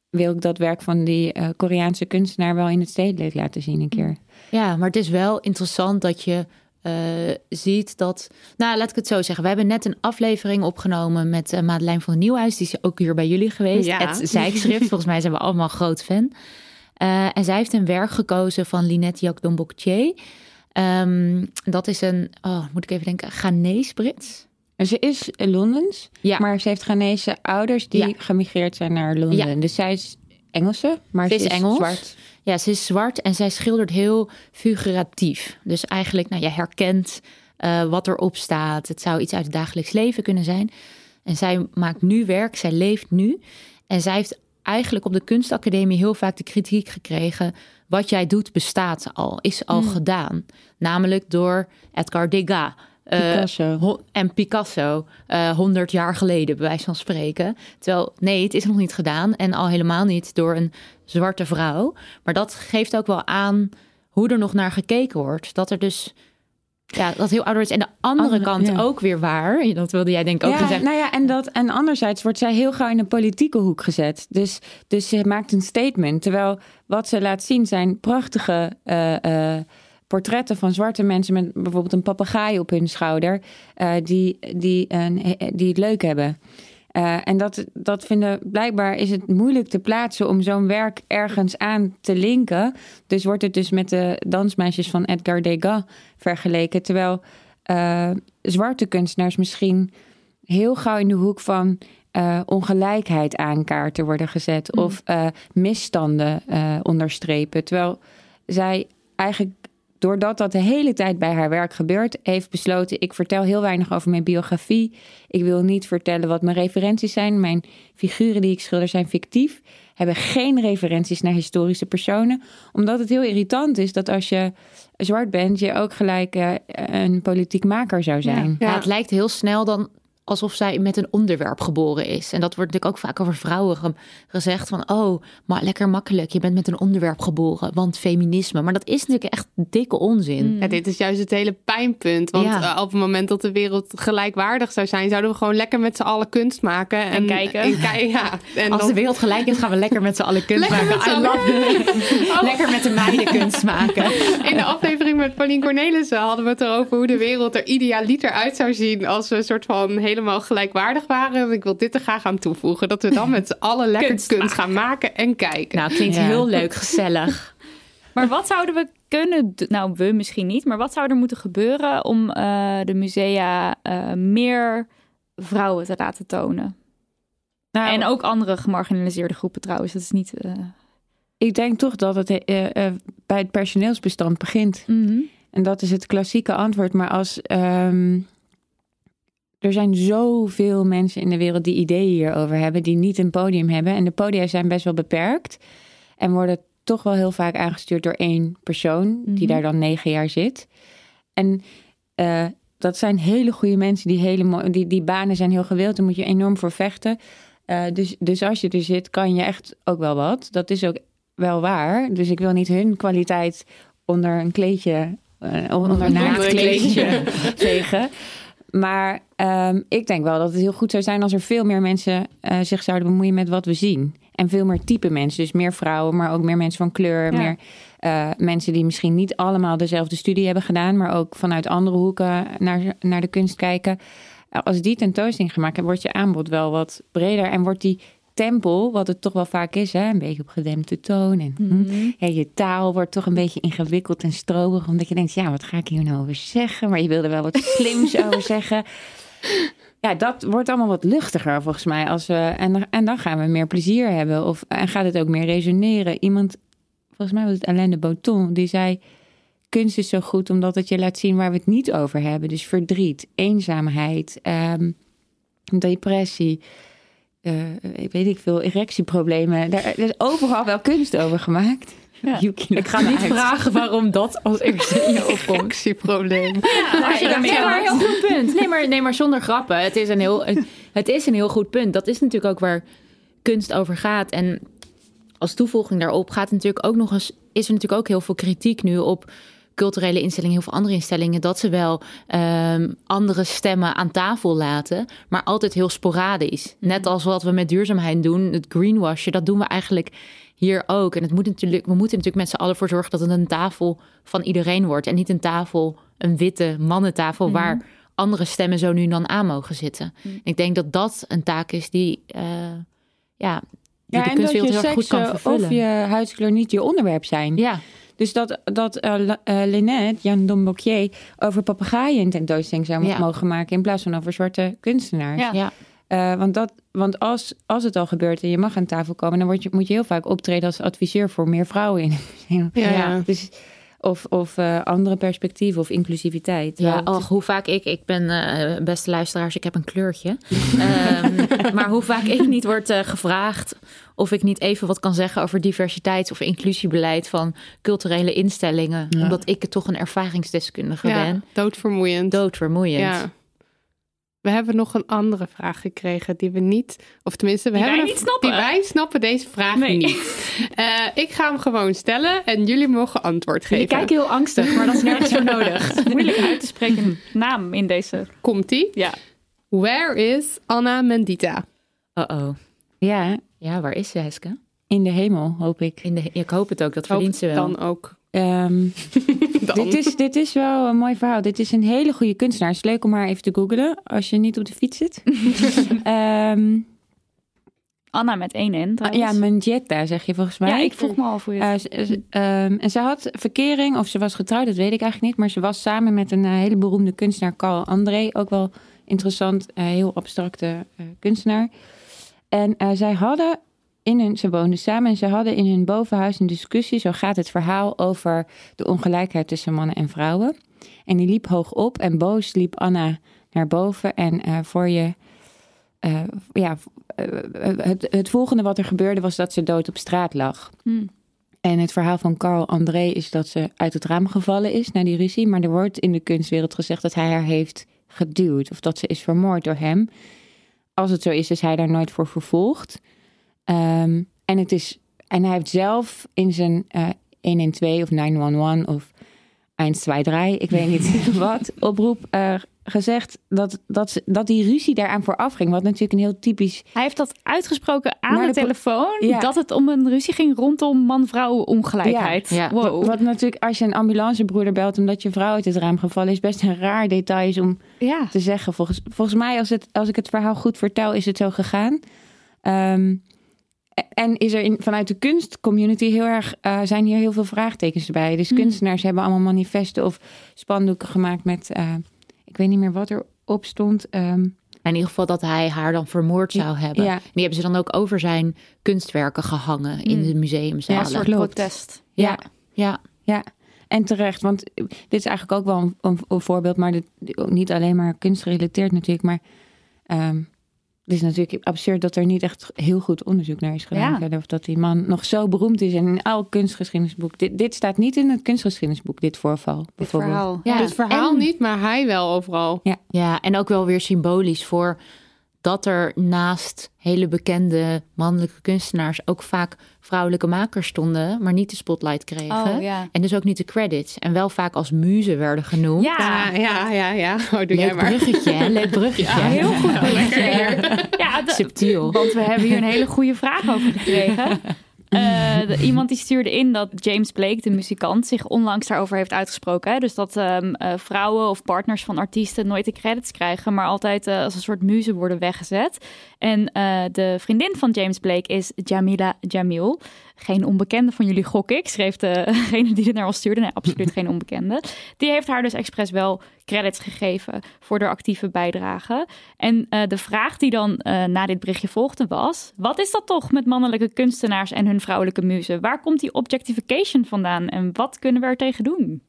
wil ik dat werk van die eh, Koreaanse kunstenaar wel in het stedelijk laten zien een keer. Ja, maar het is wel interessant dat je eh, ziet dat. Nou, laat ik het zo zeggen. We hebben net een aflevering opgenomen met uh, Madeleine van Nieuwhuis. Die is ook hier bij jullie geweest. Ja. Het Zijkschrift. Volgens mij zijn we allemaal groot fan. Uh, en zij heeft een werk gekozen van Linette Jacques. Um, dat is een, oh, moet ik even denken, Ghanese-Brits. En ze is Londens, Ja. maar ze heeft Ghanese ouders die Ja. gemigreerd zijn naar Londen. Ja. Dus zij is Engelse, maar Ze ze is is Engels. zwart. Ja, ze is zwart en zij schildert heel figuratief. Dus eigenlijk, nou, je herkent uh, wat erop staat. Het zou iets uit het dagelijks leven kunnen zijn. En zij maakt nu werk, zij leeft nu. En zij heeft eigenlijk op de kunstacademie heel vaak de kritiek gekregen. Wat jij doet bestaat al, is al gedaan. Namelijk door Edgar Degas. Picasso. ho- en Picasso, honderd jaar geleden, bij wijze van spreken. Terwijl, nee, het is nog niet gedaan. En al helemaal niet door een zwarte vrouw. Maar dat geeft ook wel aan hoe er nog naar gekeken wordt. Dat er dus, ja, dat heel ouderwets. En de andere kant ja. ook weer waar. Dat wilde jij denk ik ook ja, gezegd. nou ja, en, dat, en anderzijds wordt zij heel gauw in een politieke hoek gezet. Dus, dus ze maakt een statement. Terwijl wat ze laat zien zijn prachtige eh, eh, portretten van zwarte mensen... met bijvoorbeeld een papegaai op hun schouder... eh, die, die, een, die het leuk hebben. Eh, en dat, dat vinden blijkbaar is het moeilijk te plaatsen om zo'n werk ergens aan te linken. Dus wordt het dus met de dansmeisjes van Edgar Degas vergeleken. Terwijl eh, zwarte kunstenaars misschien heel gauw in de hoek van eh, ongelijkheid aan kaarten worden gezet. Of eh, misstanden eh, onderstrepen. Terwijl zij eigenlijk, doordat dat de hele tijd bij haar werk gebeurt, heeft besloten: ik vertel heel weinig over mijn biografie. Ik wil niet vertellen wat mijn referenties zijn. Mijn figuren die ik schilder zijn fictief. Hebben geen referenties naar historische personen. Omdat het heel irritant is dat als je zwart bent, je ook gelijk eh, een politiek maker zou zijn. Ja, het lijkt heel snel dan alsof zij met een onderwerp geboren is. En dat wordt natuurlijk ook vaak over vrouwen ge- gezegd van... oh, maar lekker makkelijk, je bent met een onderwerp geboren, want feminisme. Maar dat is natuurlijk echt dikke onzin. Ja, dit is juist het hele pijnpunt. Want Ja. eh, op het moment dat de wereld gelijkwaardig zou zijn, zouden we gewoon lekker met z'n allen kunst maken. En, kijken. En, ja, en Als dan- de wereld gelijk is, gaan we lekker met z'n allen kunst Lekker maken. I love it. [laughs] Lekker met de meiden kunst maken. In de aflevering met Pauline Cornelissen hadden we het erover hoe de wereld er idealiter uit zou zien als we een soort van helemaal gelijkwaardig waren. En ik wil dit er graag aan toevoegen. Dat we dan met z'n allen lekker Kunst kunst, gaan maken en kijken. Nou, klinkt Ja. heel leuk, gezellig. [laughs] Maar wat zouden we kunnen doen? Nou, we misschien niet. Maar wat zou er moeten gebeuren om eh, de musea eh, meer vrouwen te laten tonen? Nou, en ook andere gemarginaliseerde groepen trouwens. Dat is niet... eh, ik denk toch dat het eh, eh, bij het personeelsbestand begint. mhm. En dat is het klassieke antwoord. Maar als ehm, er zijn zoveel mensen in de wereld die ideeën hierover hebben, die niet een podium hebben. En de podia zijn best wel beperkt. En worden toch wel heel vaak aangestuurd door één persoon, die Mhm. daar dan negen jaar zit. En eh, dat zijn hele goede mensen, die, hele die, die banen zijn heel gewild. Daar moet je enorm voor vechten. Eh, dus, dus als je er zit, kan je echt ook wel wat. Dat is ook wel waar. Dus ik wil niet hun kwaliteit onder een kleedje, eh, onder een Onder naakt een kleedje [laughs] vegen. Maar ehm, ik denk wel dat het heel goed zou zijn als er veel meer mensen eh, zich zouden bemoeien met wat we zien. En veel meer type mensen. Dus meer vrouwen, maar ook meer mensen van kleur. Ja. Meer eh, mensen die misschien niet allemaal dezelfde studie hebben gedaan, maar ook vanuit andere hoeken naar, naar de kunst kijken. Als die tentoonstelling gemaakt hebben, wordt je aanbod wel wat breder. En wordt die tempel, wat het toch wel vaak is, hè, een beetje op gedempte toon. En hm, Mhm. ja, je taal wordt toch een beetje ingewikkeld en strobig. Omdat je denkt, ja, wat ga ik hier nou over zeggen? Maar je wilde wel wat [laughs] slims over zeggen. Ja, dat wordt allemaal wat luchtiger volgens mij. Als we, en, dan- en dan gaan we meer plezier hebben. Of, en gaat het ook meer resoneren. Iemand, volgens mij was het Alain de Botton, die zei... Kunst is zo goed omdat het je laat zien waar we het niet over hebben. Dus verdriet, eenzaamheid, ehm, depressie... eh, ik weet ik veel, erectieproblemen. Daar, er is overal wel kunst over gemaakt. Ja. Ik ga niet vragen waarom dat als eerste in je opkomt. Actieprobleem. als je daarmee nee, maar heel goed punt. Nee, maar, nee, maar zonder grappen. Het is, een heel, het is een heel goed punt. Dat is natuurlijk ook waar kunst over gaat. En als toevoeging daarop gaat natuurlijk ook nog eens, is er natuurlijk ook heel veel kritiek nu op culturele instellingen, heel veel andere instellingen, dat ze wel ehm, andere stemmen aan tafel laten, maar altijd heel sporadisch. Net als wat we met duurzaamheid doen, het greenwashen, dat doen we eigenlijk hier ook. En het moet natuurlijk, we moeten natuurlijk met z'n allen voor zorgen dat het een tafel van iedereen wordt en niet een tafel, een witte mannentafel Mhm. waar andere stemmen zo nu en dan aan mogen zitten. Mhm. Ik denk dat dat een taak is die, eh, ja, die Ja, de kunstwereld je heel goed kan eh, vervullen. of je huidskleur niet je onderwerp zijn. Ja, Dus dat, dat eh, La- eh, Lynette, Jan Dombocquier, over papegaaien een tentoonstelling zou Ja. mogen maken in plaats van over zwarte kunstenaars. Ja. ja. Eh, want dat, want als, als het al gebeurt en je mag aan tafel komen, dan word je, moet je heel vaak optreden als adviseur voor meer vrouwen in het. Ja. [laughs] Dus, of of eh, andere perspectieven of inclusiviteit. Ja, och, hoe vaak ik, ik ben, eh, beste luisteraars, ik heb een kleurtje. [laughs] Ehm, maar hoe vaak ik niet word eh, gevraagd of ik niet even wat kan zeggen over diversiteits- of inclusiebeleid van culturele instellingen. Ja. Omdat ik toch een ervaringsdeskundige Ja, ben. doodvermoeiend. Doodvermoeiend. Ja. We hebben nog een andere vraag gekregen die we niet, of tenminste, we Die hebben wij een- niet snappen. Die wij snappen deze vraag Nee. niet. [laughs] Eh, ik ga hem gewoon stellen en jullie mogen antwoord geven. kijken heel angstig, maar dat is nergens voor nodig. [laughs] Moeilijk uit te spreken naam in deze. Komt-ie? Ja. Where is Anna Mendita? Uh-oh. ja, Ja, waar is ze, Heske? in de hemel hoop ik. In de, ik hoop het ook, dat verdient ze wel. Dan ook. Ehm, [laughs] Dan. dit, is, dit is wel een mooi verhaal. Dit is een hele goede kunstenaar. Het is leuk om haar even te googlen als je niet op de fiets zit. [laughs] Ehm, Anna met één N. trouwens. ja, Mendieta zeg je volgens mij. Ja, ik vroeg me al voor je. Eh, ze- ze- ehm, en ze had verkering, of ze was getrouwd, dat weet ik eigenlijk niet. Maar ze was samen met een eh, hele beroemde kunstenaar, Carl André. Ook wel interessant, eh, heel abstracte eh, kunstenaar. En eh, zij hadden in hun, ze woonden samen en ze hadden in hun bovenhuis een discussie. Zo gaat het verhaal over de ongelijkheid tussen mannen en vrouwen. En die liep hoog op en boos liep Anna naar boven. En eh, voor je, eh, ja, het, het volgende wat er gebeurde was dat ze dood op straat lag. Hm. En het verhaal van Carl André is dat ze uit het raam gevallen is na die ruzie. Maar er wordt in de kunstwereld gezegd dat hij haar heeft geduwd. Of dat ze is vermoord door hem. Als het zo is, is hij daar nooit voor vervolgd. Ehm, en, het is, en hij heeft zelf in zijn eh 112 of 911 of 123, ik weet niet [laughs] wat, oproep eh, gezegd dat, dat, dat die ruzie daaraan vooraf ging. Wat natuurlijk een heel typisch Hij heeft dat uitgesproken aan de, telefoon. Ja. Dat het om een ruzie ging rondom man-vrouw ongelijkheid. Ja. Ja. Wow. Wat, natuurlijk, als je een ambulancebroeder belt omdat je vrouw uit het raam gevallen is, best een raar detail is om te zeggen. Volgens, volgens mij, als, het, als ik het verhaal goed vertel, is het zo gegaan. Ehm, en is er in, vanuit de kunstcommunity heel erg, eh, zijn hier heel veel vraagtekens bij. Dus Hmm. kunstenaars hebben allemaal manifesten of spandoeken gemaakt met, eh, ik weet niet meer wat erop stond. Ehm, In ieder geval dat hij haar dan vermoord zou hebben. ja. Die hebben ze dan ook over zijn kunstwerken gehangen in Mm. de museumzalen. Ja, een soort klopt. protest. ja. ja. Ja, en terecht. Want dit is eigenlijk ook wel een, een, een voorbeeld, maar dit, niet alleen maar kunstgerelateerd natuurlijk. Maar ehm, het is natuurlijk absurd dat er niet echt heel goed onderzoek naar is gedaan. Ja. Of dat die man nog zo beroemd is en in elk kunstgeschiedenisboek. Dit, dit staat niet in het kunstgeschiedenisboek, dit voorval. Dit bijvoorbeeld. verhaal. Ja, Het verhaal en- niet, maar hij wel overal. Ja, en ook wel weer symbolisch voor dat er naast hele bekende mannelijke kunstenaars ook vaak vrouwelijke makers stonden, maar niet de spotlight kregen. Oh, ja. En dus ook niet de credits. En wel vaak als muzen werden genoemd. Ja, Ja, ja, ja, ja. Oh, doe jij Leuk maar. bruggetje, hè? Leuk bruggetje. heel goed. Ja, de- Subtiel. Want we hebben hier een hele goede vraag over gekregen. [laughs] Eh, iemand die stuurde in dat James Blake, de muzikant, zich onlangs daarover heeft uitgesproken. Hè? Dus dat ehm, eh, vrouwen of partners van artiesten nooit de credits krijgen, maar altijd eh, als een soort muze worden weggezet. En de vriendin van James Blake is Jamila Jamil. Geen onbekende van jullie, gok ik, schreef [laughs] degene die dit naar ons stuurde. Nee, absoluut geen onbekende. Die heeft haar dus expres wel credits gegeven voor haar actieve bijdrage. En eh, de vraag die dan eh, na dit berichtje volgde was... wat is dat toch met mannelijke kunstenaars en hun vrouwelijke muzen? Waar komt die objectification vandaan en wat kunnen we er tegen doen?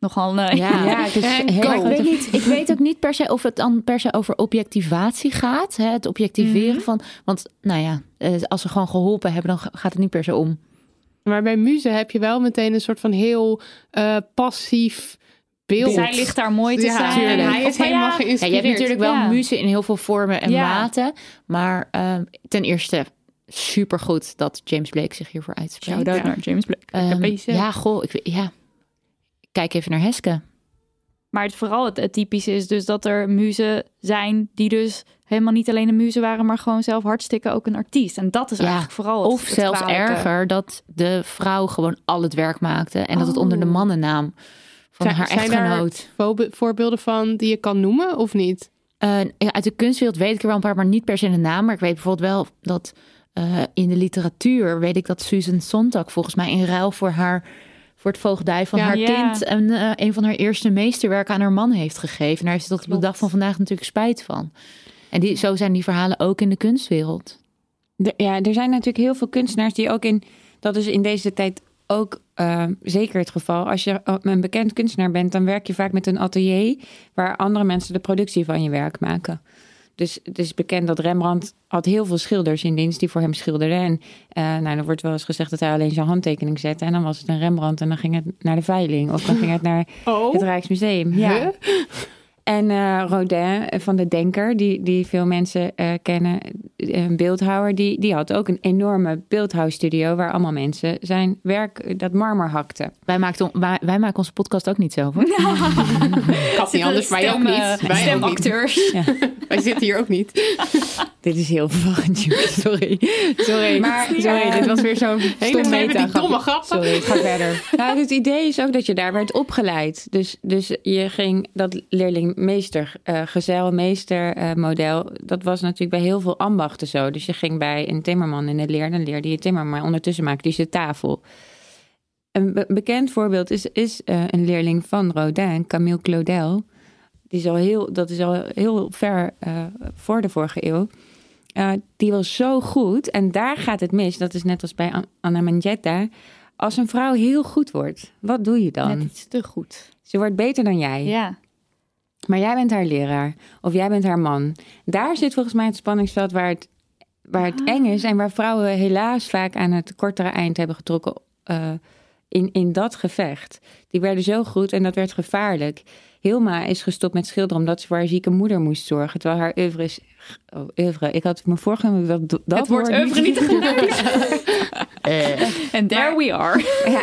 Nogal een... eh, Ja. Ja, [laughs] het is En heel ik weet, niet, ik weet ook niet per se of het dan per se over objectivatie gaat. Hè? Het objectiveren Mhm. van. Want nou ja, eh, als ze gewoon geholpen hebben, dan gaat het niet per se om. Maar bij muzen heb je wel meteen een soort van heel eh, passief beeld. Zij ligt daar mooi te ja, zijn. tuurlijk. Hij is helemaal ja, je hebt natuurlijk wel Ja. muzen in heel veel vormen en Ja. maten. Maar ehm, ten eerste, supergoed dat James Blake zich hiervoor uitspreekt. Shout-out Ja. naar James Blake. Ehm, beetje. ja, goh, ik, weet- ja. Kijk even naar Heske. Maar het, vooral het, het typische is dus dat er muzen zijn... die dus helemaal niet alleen een muze waren... maar gewoon zelf hartstikke ook een artiest. En dat is Ja, eigenlijk vooral het, Of het zelfs kwalijke. erger, dat de vrouw gewoon al het werk maakte. En dat het Oh. onder de mannennaam van Zijn- haar zijn echtgenoot. Voorbe- Voorbeelden van die je kan noemen of niet? Eh, ja, uit de kunstwereld weet ik er wel een paar, maar niet per se de naam. Maar ik weet bijvoorbeeld wel dat eh, in de literatuur weet ik dat Susan Sontag volgens mij in ruil voor haar voor het voogdij van Ja. haar Ja. kind een, eh, een van haar eerste meesterwerken aan haar man heeft gegeven. En daar heeft ze tot op de dag van vandaag natuurlijk spijt van. En die, zo zijn die verhalen ook in de kunstwereld. De- ja, er zijn natuurlijk heel veel kunstenaars die ook in... Dat is in deze tijd ook eh, zeker het geval. Als je een bekend kunstenaar bent, dan werk je vaak met een atelier... waar andere mensen de productie van je werk maken. Dus het is bekend dat Rembrandt had heel veel schilders in dienst die voor hem schilderden. En eh, nou, dan wordt wel eens gezegd dat hij alleen zijn handtekening zette. En dan was het een Rembrandt en dan ging het naar de veiling. Of dan ging het naar Oh, het Rijksmuseum. Ja. En eh, Rodin eh, van de Denker, die, die veel mensen eh, kennen, een beeldhouwer, die, die had ook een enorme beeldhouwstudio waar allemaal mensen zijn werk, dat marmer hakten. Wij, maakten, wij, wij maken onze podcast ook niet zelf hoor. [laughs] Kat niet anders, wij ook niet. Wij ook niet. Stemacteurs. [laughs] Wij zitten hier ook niet. [laughs] Dit is heel verwarrend, jongens. Sorry. Sorry. Maar- Sorry, dit was weer zo'n Hele meta domme grappen. Sorry, ga verder. Nou, het idee is ook dat je daar werd opgeleid. Dus, dus je ging dat leerlingmeester, eh gezelmeester eh, model, dat was natuurlijk bij heel veel ambachten zo. Dus je ging bij een timmerman in de leer, dan leerde je timmer, maar ondertussen maakte hij de tafel. Een be- bekend voorbeeld is, is eh, een leerling van Rodin, Camille Claudel. Die is al heel, dat is al heel ver voor de vorige eeuw. Die was zo goed. En daar gaat het mis. Dat is net als bij An- Anna Mangietta. Als een vrouw heel goed wordt, wat doe je dan? Net iets te goed. Ze wordt beter dan jij. Ja. Maar jij bent haar leraar. Of jij bent haar man. Daar zit volgens mij het spanningsveld waar het, waar het Ah. eng is. En waar vrouwen helaas vaak aan het kortere eind hebben getrokken. eh, in, in dat gevecht. Die werden zo goed en dat werd gevaarlijk. Hilma is gestopt met schilderen omdat ze voor haar zieke moeder moest zorgen. Terwijl haar oeuvre is... Oh, oeuvre. Ik had me voorgenomen dat dat het woord oeuvre niet te [laughs] En there we are. Ja,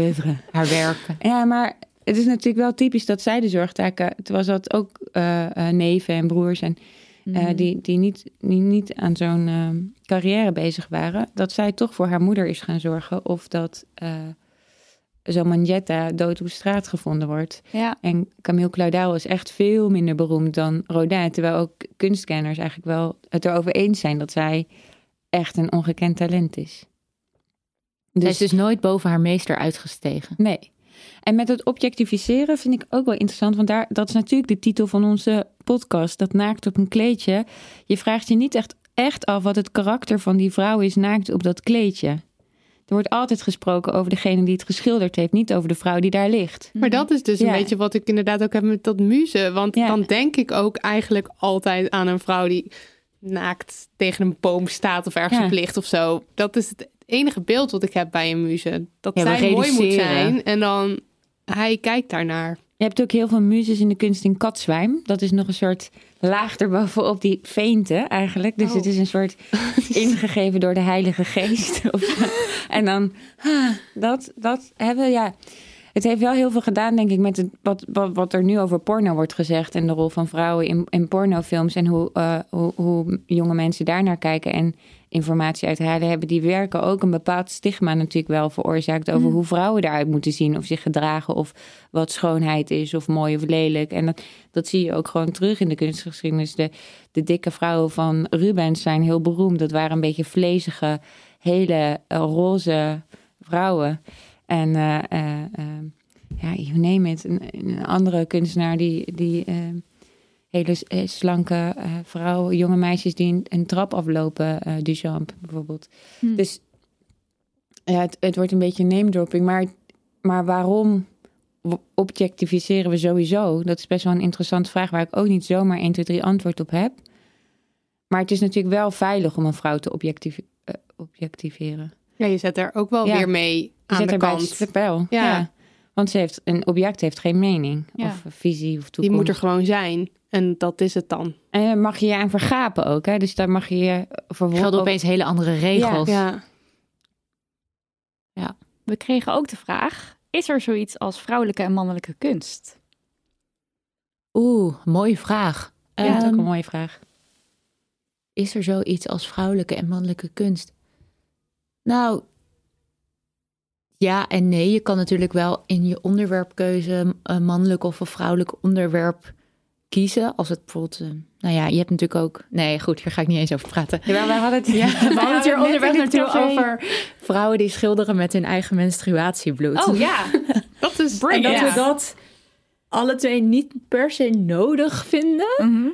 oeuvre. Haar werken. Ja, maar het is natuurlijk wel typisch dat zij de zorgtaken... Terwijl ze had ook eh, eh, neven en broers en, eh, die, die, niet, die niet aan zo'n carrière bezig waren... dat zij toch voor haar moeder is gaan zorgen... of dat zo'n Manjetta dood op straat gevonden wordt. Ja. En Camille Claudel is echt veel minder beroemd dan Rodin... terwijl ook kunstkenners eigenlijk wel het erover eens zijn... dat zij echt een ongekend talent is. Zij is dus nooit boven haar meester uitgestegen. Nee. En met het objectificeren vind ik ook wel interessant, want daar, dat is natuurlijk de titel van onze podcast, dat naakt op een kleedje. Je vraagt je niet echt, echt af wat het karakter van die vrouw is naakt op dat kleedje. Er wordt altijd gesproken over degene die het geschilderd heeft, niet over de vrouw die daar ligt. Maar dat is dus een beetje wat ik inderdaad ook heb met dat muzen. Want Ja. dan denk ik ook eigenlijk altijd aan een vrouw die naakt tegen een boom staat of ergens Ja. op ligt of zo. Dat is het enige beeld wat ik heb bij een muze. Dat Ja, zij mooi moet zijn en dan hij kijkt daarnaar. Je hebt ook heel veel muzes in de kunst in katzwijm. Dat is nog een soort laag erbovenop die feinte eigenlijk. Dus Oh. het is een soort [laughs] ingegeven door de Heilige Geest. [laughs] En dan, dat, dat hebben we, ja. Het heeft wel heel veel gedaan, denk ik, met het, wat, wat, wat er nu over porno wordt gezegd. En de rol van vrouwen in, in pornofilms. En hoe, eh, hoe, hoe jonge mensen daarnaar kijken en informatie uithalen hebben. Die werken ook een bepaald stigma natuurlijk wel veroorzaakt over hoe vrouwen eruit moeten zien. Of zich gedragen of wat schoonheid is of mooi of lelijk. En dat, dat zie je ook gewoon terug in de kunstgeschiedenis. De, de dikke vrouwen van Rubens zijn heel beroemd. Dat waren een beetje vlezige, hele eh, roze vrouwen. En eh, eh, ja, you name it. Een, een andere kunstenaar die, die hele eh, slanke eh, vrouwen, jonge meisjes die een, een trap aflopen, eh Duchamp bijvoorbeeld. Hm. Dus ja, het, het wordt een beetje name dropping. Maar, maar waarom objectificeren we sowieso? Dat is best wel een interessante vraag waar ik ook niet zomaar 1, 2, 3 antwoord op heb. Maar het is natuurlijk wel veilig om een vrouw te objectiv- objectiveren. Ja, je zet er ook wel Ja. weer mee Je aan zet de kant. spel. Ja. Ja. Want ze heeft, een object heeft geen mening Ja. of visie of toekomst. Die moet er gewoon zijn. En dat is het dan. En daar mag je je aan vergapen ook. Hè? Dus daar mag je je voor Gelden opeens hele andere regels. Ja. We kregen ook de vraag: is er zoiets als vrouwelijke en mannelijke kunst? Oeh, mooie vraag. Ja, dat is ook Ehm, een mooie vraag. Is er zoiets als vrouwelijke en mannelijke kunst? Nou, Ja en nee, je kan natuurlijk wel in je onderwerpkeuze een mannelijk of een vrouwelijk onderwerp kiezen. Als het bijvoorbeeld, eh, nou ja, je hebt natuurlijk ook. Nee, goed, hier ga ik niet eens over praten. Ja, we hadden het, [laughs] Ja, we hadden het hier onderweg natuurlijk over vrouwen die schilderen met hun eigen menstruatiebloed. Oh ja, [laughs] Dat is en dat we dat alle twee niet per se nodig vinden. Mhm.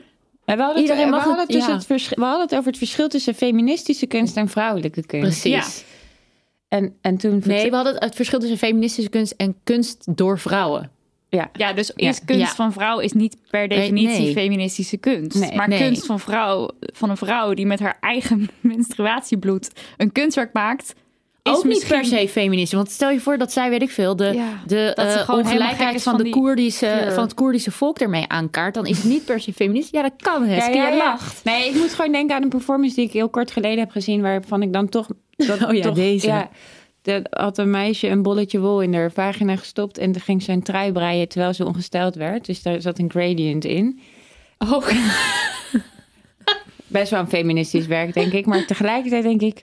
Ja, we hadden, Iedereen het, we, mag hadden het- dus ja. het vers- we hadden het over het verschil tussen feministische kunst en vrouwelijke kunst. Precies. En, en toen... Nee, we hadden het, het verschil tussen feministische kunst en kunst door vrouwen. Ja. Ja, dus Ja. kunst Ja. van vrouw is niet per definitie nee. feministische kunst. Nee. maar Nee. kunst van, vrouw, van een vrouw die met haar eigen [laughs] menstruatiebloed een kunstwerk maakt... Is ook niet per se feministisch. Want stel je voor dat zij, weet ik veel, de, Ja, de gek ongelijkheid van, van de Koerdische, van het Koerdische volk ermee aankaart. Dan is het niet per se feministisch. Ja, dat kan, Heske. Ja, ja. lacht. Nee, ik moet gewoon denken aan een performance die ik heel kort geleden heb gezien, waarvan ik dan toch. [laughs] Dat, Oh ja, toch, deze. Er had een meisje een bolletje wol in haar vagina gestopt en dan ging een trui breien terwijl ze ongesteld werd. Dus daar zat een gradient in. Oh. [laughs] Best wel een feministisch werk, denk ik. Maar tegelijkertijd denk ik,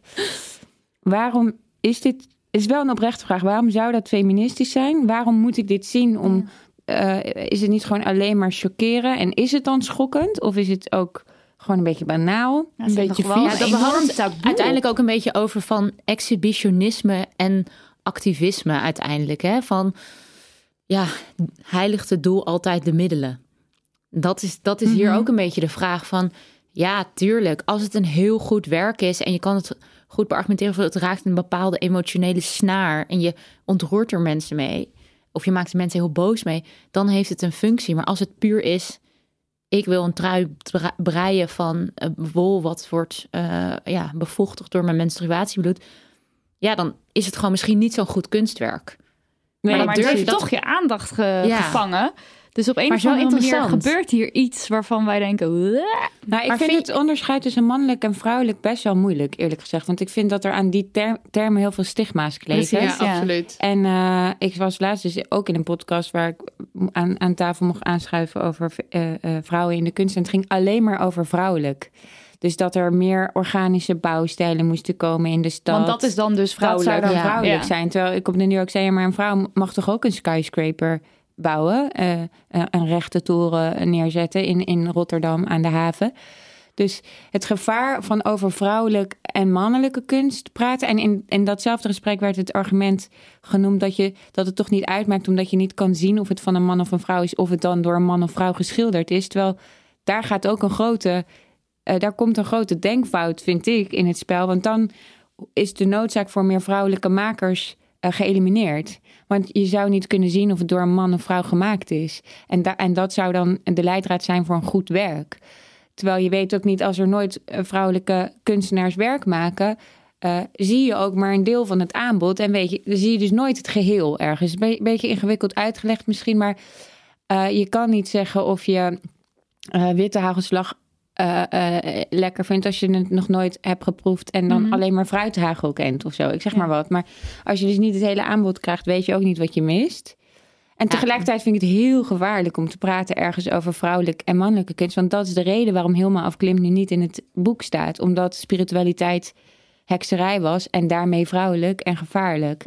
waarom is dit... is wel een oprechte vraag. Waarom zou dat feministisch zijn? Waarom moet ik dit zien om... eh, is het niet gewoon alleen maar chockeren? En is het dan schokkend? Of is het ook gewoon een beetje banaal? Ja, een beetje vies? Ja, dat enorm taboe uiteindelijk ook een beetje over van exhibitionisme en activisme uiteindelijk. Hè? Van, ja, heiligt het doel altijd de middelen? Dat is, dat is hier ook een beetje de vraag van... Ja, tuurlijk, als het een heel goed werk is... en je kan het goed beargumenteren... of het raakt een bepaalde emotionele snaar... en je ontroert er mensen mee... of je maakt de mensen heel boos mee... dan heeft het een functie. Maar als het puur is... ik wil een trui breien van eh, wol... wat wordt eh, ja, bevochtigd door mijn menstruatiebloed... ja, dan is het gewoon misschien niet zo'n goed kunstwerk. Nee, maar durf- heeft dat- toch je aandacht ge- Ja. gevangen. Dus op een Maar of zo andere manier gebeurt hier iets waarvan wij denken... "Wah." Nou, ik Maar vind vind het onderscheid tussen mannelijk en vrouwelijk best wel moeilijk, eerlijk gezegd. Want ik vind dat er aan die ter- termen heel veel stigma's kleven. Precies. Ja, ja. absoluut. En eh, ik was laatst dus ook in een podcast waar ik aan, aan tafel mocht aanschuiven over eh, eh, vrouwen in de kunst. En het ging alleen maar over vrouwelijk. Dus dat er meer organische bouwstijlen moesten komen in de stad. Want dat is dan dus Dat vrouwelijk. zou dan Ja. vrouwelijk Ja. zijn. Terwijl ik op de New York zei, maar een vrouw mag toch ook een skyscraper bouwen? eh, een- een rechte toren neerzetten in, in Rotterdam aan de haven. Dus het gevaar van over vrouwelijk en mannelijke kunst praten. En in, in datzelfde gesprek werd het argument genoemd dat, je, dat het toch niet uitmaakt, omdat je niet kan zien of het van een man of een vrouw is, of het dan door een man of vrouw geschilderd is. Terwijl daar gaat ook een grote, eh, daar komt een grote denkfout, vind ik, in het spel. Want dan is de noodzaak voor meer vrouwelijke makers eh, geëlimineerd. Want je zou niet kunnen zien of het door een man of vrouw gemaakt is. En, da- en dat zou dan de leidraad zijn voor een goed werk. Terwijl je weet ook niet, als er nooit eh, vrouwelijke kunstenaars werk maken, eh, zie je ook maar een deel van het aanbod. En weet je, zie je dus nooit het geheel ergens. Een be- beetje ingewikkeld uitgelegd misschien, maar eh, je kan niet zeggen of je eh, witte hagelslag eh, lekker vindt als je het nog nooit hebt geproefd en dan alleen maar fruithagel kent of zo. Ik zeg maar wat. Maar als je dus niet het hele aanbod krijgt, weet je ook niet wat je mist. En tegelijkertijd vind ik het heel gevaarlijk om te praten ergens over vrouwelijk en mannelijke kunst. Want dat is de reden waarom Hilma afklim nu niet in het boek staat. Omdat spiritualiteit hekserij was en daarmee vrouwelijk en gevaarlijk.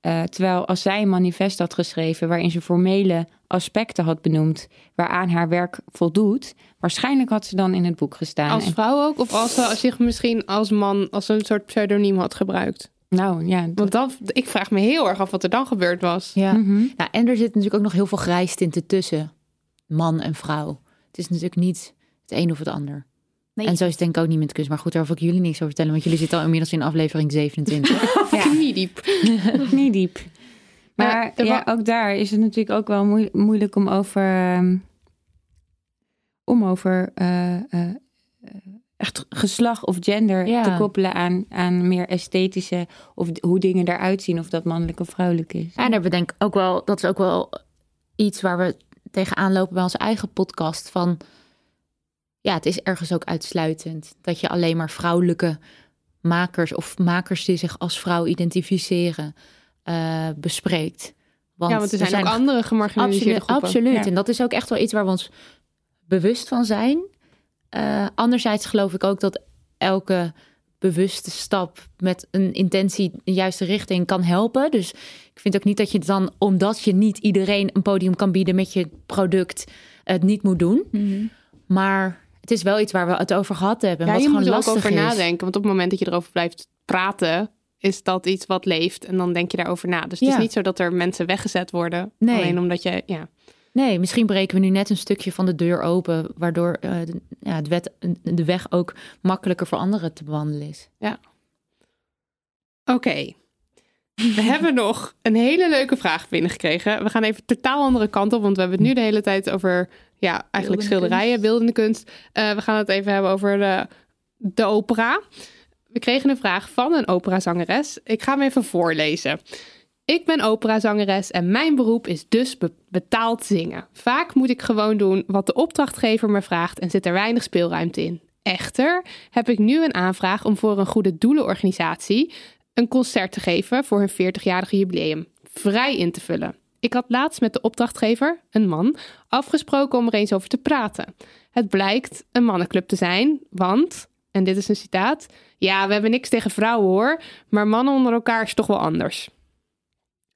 Eh, terwijl als zij een manifest had geschreven waarin ze formele aspecten had benoemd waaraan haar werk voldoet, waarschijnlijk had ze dan in het boek gestaan. Als vrouw ook? Of als ze zich misschien als man als een soort pseudoniem had gebruikt? nou ja, Want dan, ik vraag me heel erg af wat er dan gebeurd was. Ja. Mhm. Nou, en er zit natuurlijk ook nog heel veel grijstinten tussen man en vrouw. Het is natuurlijk niet het een of het ander. Nee. En zo is het denk ik ook niet met kunst. Maar goed, daar hoef ik jullie niks over vertellen. Want jullie zitten al inmiddels in aflevering 27. [laughs] Ja. Kniediep. [laughs] niet diep. Maar Maar ja, wa- ook daar is het natuurlijk ook wel moe- moeilijk om over, ehm, om over eh, eh, echt geslacht of gender Ja. te koppelen aan, aan meer esthetische of hoe dingen eruit zien of dat mannelijk of vrouwelijk is. en daar hebben we denk ik ook wel, dat is ook wel iets waar we tegenaan lopen bij onze eigen podcast. Van ja, het is ergens ook uitsluitend dat je alleen maar vrouwelijke makers of makers die zich als vrouw identificeren eh, bespreekt. Want, ja, want er zijn, ook andere gemarginaliseerde groepen. absoluut. Ja. En dat is ook echt wel iets waar we ons bewust van zijn. Eh, anderzijds geloof ik ook dat elke bewuste stap met een intentie in de juiste richting kan helpen. Dus ik vind ook niet dat je dan, omdat je niet iedereen een podium kan bieden met je product, het niet moet doen. Maar het is wel iets waar we het over gehad hebben. Ja, wat je gewoon moet er ook over is. nadenken. Want op het moment dat je erover blijft praten, is dat iets wat leeft. En dan denk je daarover na. Dus het Ja. is niet zo dat er mensen weggezet worden. Nee. Alleen omdat je, ja. Nee, misschien breken we nu net een stukje van de deur open, waardoor eh, de, ja, het wet, de weg ook makkelijker voor anderen te bewandelen is. Oké. We [laughs] hebben nog een hele leuke vraag binnengekregen. We gaan even totaal andere kant op, want we hebben het nu de hele tijd over, ja, eigenlijk schilderijen, kunst. beeldende kunst. Eh, we gaan het even hebben over de, de opera. We kregen een vraag van een operazangeres. Ik ga hem even voorlezen. Ik ben operazangeres en mijn beroep is dus be- betaald zingen. Vaak moet ik gewoon doen wat de opdrachtgever me vraagt en zit er weinig speelruimte in. Echter heb ik nu een aanvraag om voor een goede doelenorganisatie een concert te geven voor hun 40-jarige jubileum. Vrij in te vullen. Ik had laatst met de opdrachtgever, een man, afgesproken om er eens over te praten. Het blijkt een mannenclub te zijn, want, en dit is een citaat, ja, we hebben niks tegen vrouwen hoor, maar mannen onder elkaar is toch wel anders.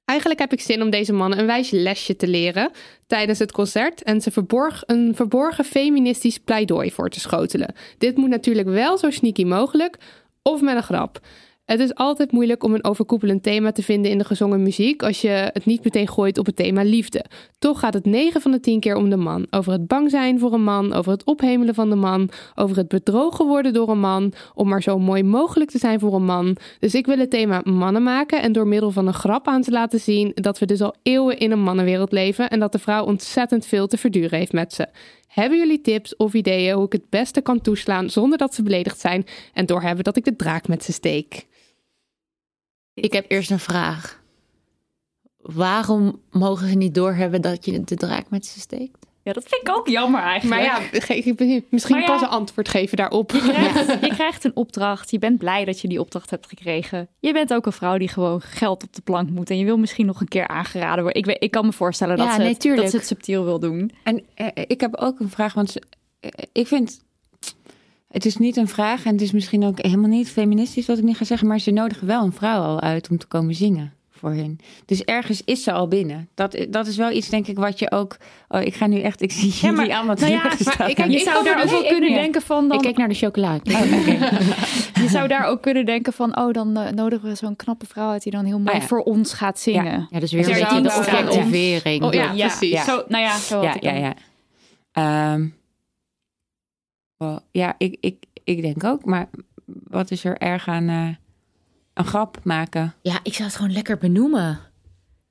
Eigenlijk heb ik zin om deze mannen een wijs lesje te leren tijdens het concert en ze verborg, een verborgen feministisch pleidooi voor te schotelen. Dit moet natuurlijk wel zo sneaky mogelijk of met een grap. Het is altijd moeilijk om een overkoepelend thema te vinden in de gezongen muziek als je het niet meteen gooit op het thema liefde. Toch gaat het 9 van de 10 keer om de man. Over het bang zijn voor een man, over het ophemelen van de man, over het bedrogen worden door een man, om maar zo mooi mogelijk te zijn voor een man. Dus ik wil het thema mannen maken en door middel van een grap aan te laten zien dat we dus al eeuwen in een mannenwereld leven en dat de vrouw ontzettend veel te verduren heeft met ze. Hebben jullie tips of ideeën hoe ik het beste kan toeslaan zonder dat ze beledigd zijn en doorhebben dat ik de draak met ze steek? Ik heb eerst een vraag. Waarom mogen ze niet doorhebben dat je de draak met ze steekt? Ja, dat vind ik ook jammer eigenlijk. Maar ja, ge- misschien Maar ja. pas een antwoord geven daarop. Je krijgt, je krijgt een opdracht. Je bent blij dat je die opdracht hebt gekregen. Je bent ook een vrouw die gewoon geld op de plank moet. En je wil misschien nog een keer aangeraden worden. Ik, weet, ik kan me voorstellen dat, Ja, ze, nee, het, dat ze het subtiel wil doen. En eh, ik heb ook een vraag, want ze- eh, ik vind... Het is niet een vraag en het is misschien ook helemaal niet feministisch wat ik nu ga zeggen, maar ze nodigen wel een vrouw al uit om te komen zingen voor hen. Dus ergens is ze al binnen. Dat, dat is wel iets, denk ik, wat je ook... Oh, ik ga nu echt... Ik zie Ja, maar- jullie allemaal nou ja, teleurgesteld maar ik. Je Ik zou daar ook dus wel ik kunnen denken van... Dan, Ik kijk naar de chocola. [laughs] je zou daar ook kunnen denken van... Oh, dan eh, nodigen we zo'n knappe vrouw uit... die dan heel mooi Ah, ja. voor ons gaat zingen. Ja, dus weer een beetje de objectivering. Oh ja, precies. Ja. Zo, nou ja, zo had ja, ik ja, ja. Ehm, wel, ja, ik, ik, ik denk ook, maar wat is er erg aan eh, een grap maken? Ja, ik zou het gewoon lekker benoemen.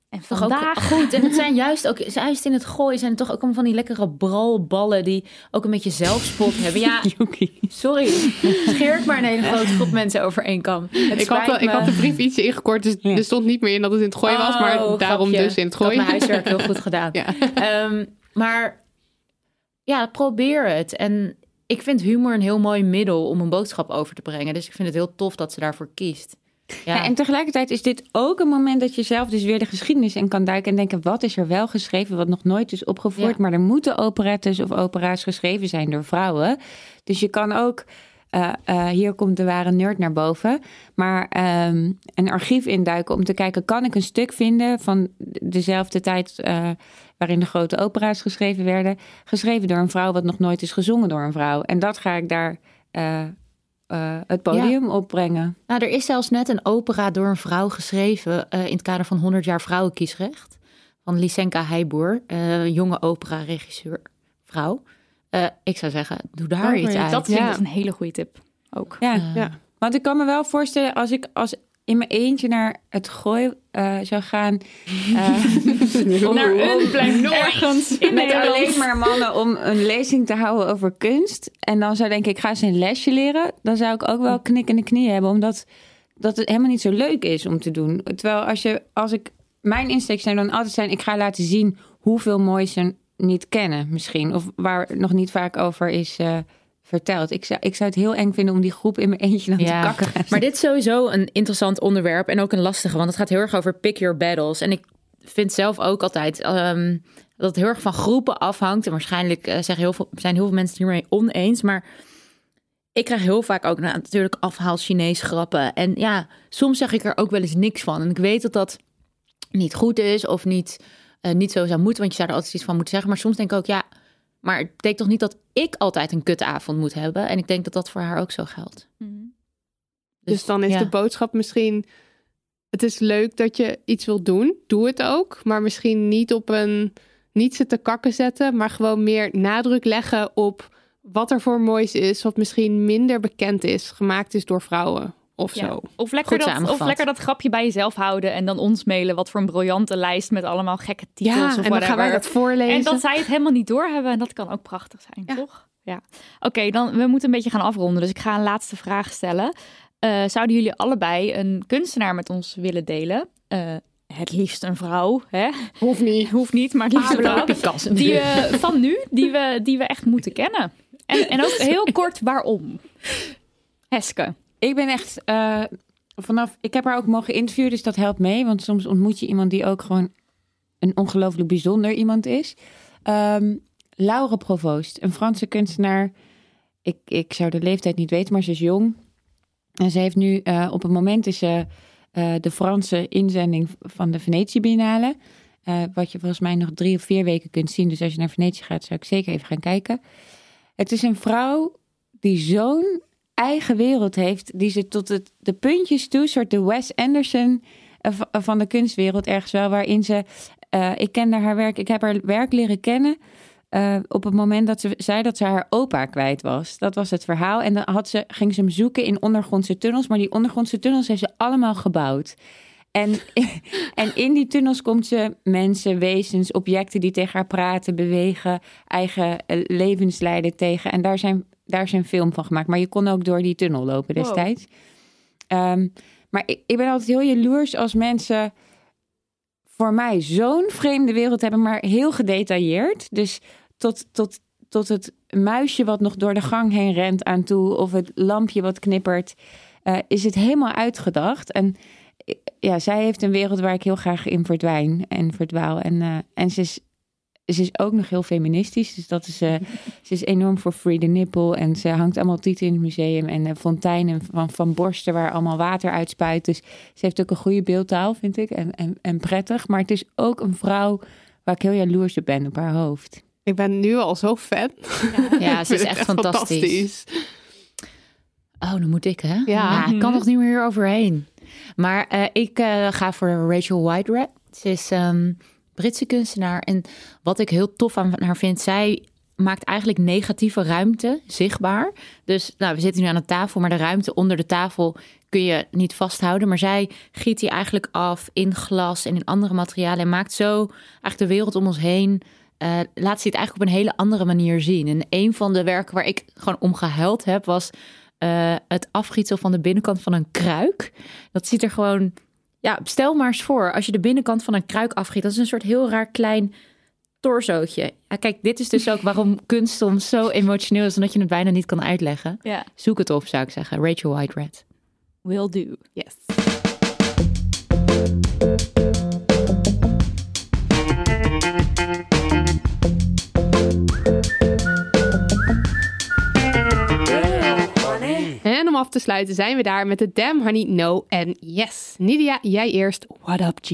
En Toch ook vandaag... goed. En het zijn [laughs] juist ook, juist in het gooien zijn het toch ook allemaal van die lekkere bralballen die ook een beetje zelfspot hebben. Ja, [laughs] sorry. Scheer ik maar een hele grote groep mensen over één kam. Het Ik had, ik had de brief ietsje ingekort, dus Ja. er stond niet meer in dat het in het gooien was, maar Oh, daarom grapje. dus in het Ik had gooien. mijn huiswerk heel goed gedaan. [laughs] Ja. Ehm, maar ja, probeer het. En ik vind humor een heel mooi middel om een boodschap over te brengen. Dus ik vind het heel tof dat ze daarvoor kiest. Ja, Ja, en tegelijkertijd is dit ook een moment dat je zelf dus weer de geschiedenis in kan duiken en denken, wat is er wel geschreven wat nog nooit is opgevoerd, Ja. maar er moeten operettes of opera's geschreven zijn door vrouwen. Dus je kan ook, eh, eh, hier komt de ware nerd naar boven, maar ehm, een archief induiken om te kijken, kan ik een stuk vinden van dezelfde tijd eh, waarin de grote opera's geschreven werden, geschreven door een vrouw wat nog nooit is gezongen door een vrouw. En dat ga ik daar eh, eh, het podium opbrengen. Nou, er is zelfs net een opera door een vrouw geschreven eh, in het kader van 100 jaar vrouwenkiesrecht. Van Lysenka Heijboer, eh, jonge opera-regisseur, vrouw. Eh, ik zou zeggen, doe daar Oh, iets uit. Dat vind ik Ja. dus een hele goede tip. Ook. Ja, Ja. want ik kan me wel voorstellen als ik als in mijn eentje naar het gooi eh, zou gaan. eh, [laughs] [laughs] Naar een plek ergens in met Nederland. alleen maar mannen om een lezing te houden over kunst. En dan zou ik denken, ik ga ze een lesje leren. Dan zou ik ook wel knikkende knieën hebben, omdat dat het helemaal niet zo leuk is om te doen. Terwijl als je, als ik, mijn insteek zou dan altijd zijn, ik ga laten zien hoeveel mooi ze niet kennen misschien. Of waar nog niet vaak over is eh, verteld. Ik zou, ik zou het heel eng vinden om die groep in mijn eentje dan Ja, te kakken. maar dit is sowieso een interessant onderwerp en ook een lastige, want het gaat heel erg over pick your battles. En ik vind zelf ook altijd ehm, dat het heel erg van groepen afhangt. En waarschijnlijk eh, zeggen heel veel, zijn heel veel mensen het hiermee oneens, maar ik krijg heel vaak ook nou, natuurlijk afhaal Chinees grappen. En ja, soms zeg ik er ook wel eens niks van. En ik weet dat dat niet goed is of niet, eh, niet zo zou moeten. Want je zou er altijd iets van moeten zeggen. Maar soms denk ik ook, ja, maar het betekent toch niet dat ik altijd een kutavond moet hebben. En ik denk dat dat voor haar ook zo geldt. Dus, dan is ja. de boodschap misschien... Het is leuk dat je iets wilt doen. Doe het ook. Maar misschien niet op een... Niet ze te kakken zetten. Maar gewoon meer nadruk leggen op wat er voor moois is. Wat misschien minder bekend is. Gemaakt is door vrouwen. Of Ja. zo. Of, lekker Goed dat, of lekker dat grapje bij jezelf houden en dan ons mailen. Wat voor een briljante lijst met allemaal gekke titels Ja, of en dan gaan wij dat voorlezen. En dat zij het helemaal niet doorhebben. En dat kan ook prachtig zijn, Ja. toch? Ja. Oké, dan we moeten een beetje gaan afronden. Dus ik ga een laatste vraag stellen. Eh, zouden jullie allebei een kunstenaar met ons willen delen? Eh, het liefst een vrouw, hè? Hoeft niet. [laughs] Hoeft niet, maar het liefst een vrouw. Picasso. Die, eh, van nu, die we, die we echt moeten kennen. En, en ook heel kort waarom. Heske. Ik ben echt eh, vanaf. Ik heb haar ook mogen interviewen, dus dat helpt mee. Want soms ontmoet je iemand die ook gewoon een ongelooflijk bijzonder iemand is. Ehm Laure Provoost, een Franse kunstenaar. Ik, ik zou de leeftijd niet weten, maar ze is jong. En ze heeft nu eh, op het moment is ze eh, de Franse inzending van de Venetië Biennale. Eh, wat je volgens mij nog drie of vier weken kunt zien. Dus als je naar Venetië gaat, zou ik zeker even gaan kijken. Het is een vrouw die zo'n eigen wereld heeft, die ze tot het, de puntjes toe, soort de Wes Anderson van de kunstwereld ergens wel, waarin ze, ik kende haar werk, ik heb haar werk leren kennen eh, op het moment dat ze zei dat ze haar opa kwijt was. Dat was het verhaal. En dan had ze, ging ze hem zoeken in ondergrondse tunnels, maar die ondergrondse tunnels heeft ze allemaal gebouwd. En, [laughs] en in die tunnels komt ze mensen, wezens, objecten die tegen haar praten, bewegen, eigen eh, levenslijden tegen. En daar zijn, daar een film van gemaakt. Maar je kon ook door die tunnel lopen Wow. destijds. Ehm, maar ik, ik ben altijd heel jaloers als mensen voor mij zo'n vreemde wereld hebben, maar heel gedetailleerd. Dus tot, tot, tot het muisje wat nog door de gang heen rent aan toe, of het lampje wat knippert, eh, is het helemaal uitgedacht. En eh, ja, zij heeft een wereld waar ik heel graag in verdwijn en verdwaal. En, eh, en ze is. Ze is ook nog heel feministisch, dus dat is, eh, [laughs] ze is enorm voor Free the Nipple. En ze hangt allemaal tieten in het museum en eh, fonteinen van, van borsten waar allemaal water uitspuit. Dus ze heeft ook een goede beeldtaal, vind ik, en, en, en prettig. Maar het is ook een vrouw waar ik heel jaloers op ben op haar hoofd. Ik ben nu al zo fan. Ja, [laughs] ze is echt fantastisch. Oh, dan moet ik, hè? Ja. ik kan nog niet meer overheen. Maar eh, ik eh, ga voor Rachel Whitered. Ze is ehm, Britse kunstenaar. En wat ik heel tof aan haar vind, zij maakt eigenlijk negatieve ruimte zichtbaar. Dus nou, we zitten nu aan een tafel, maar de ruimte onder de tafel kun je niet vasthouden. Maar zij giet die eigenlijk af in glas en in andere materialen. En maakt zo eigenlijk de wereld om ons heen. eh, laat ze het eigenlijk op een hele andere manier zien. En een van de werken waar ik gewoon om gehuild heb, was eh, het afgietsel van de binnenkant van een kruik. Dat ziet er gewoon. Ja, stel maar eens voor, als je de binnenkant van een kruik afgiet, dat is een soort heel raar klein torsootje. Ja, kijk, dit is dus ook waarom [laughs] kunst soms zo emotioneel is, omdat je het bijna niet kan uitleggen. Ja, Zoek het op, zou ik zeggen. Rachel Whitered. will do. Yes. Af te sluiten zijn we daar met de Damn Honey No en Yes. Nidia, jij eerst. What up, G?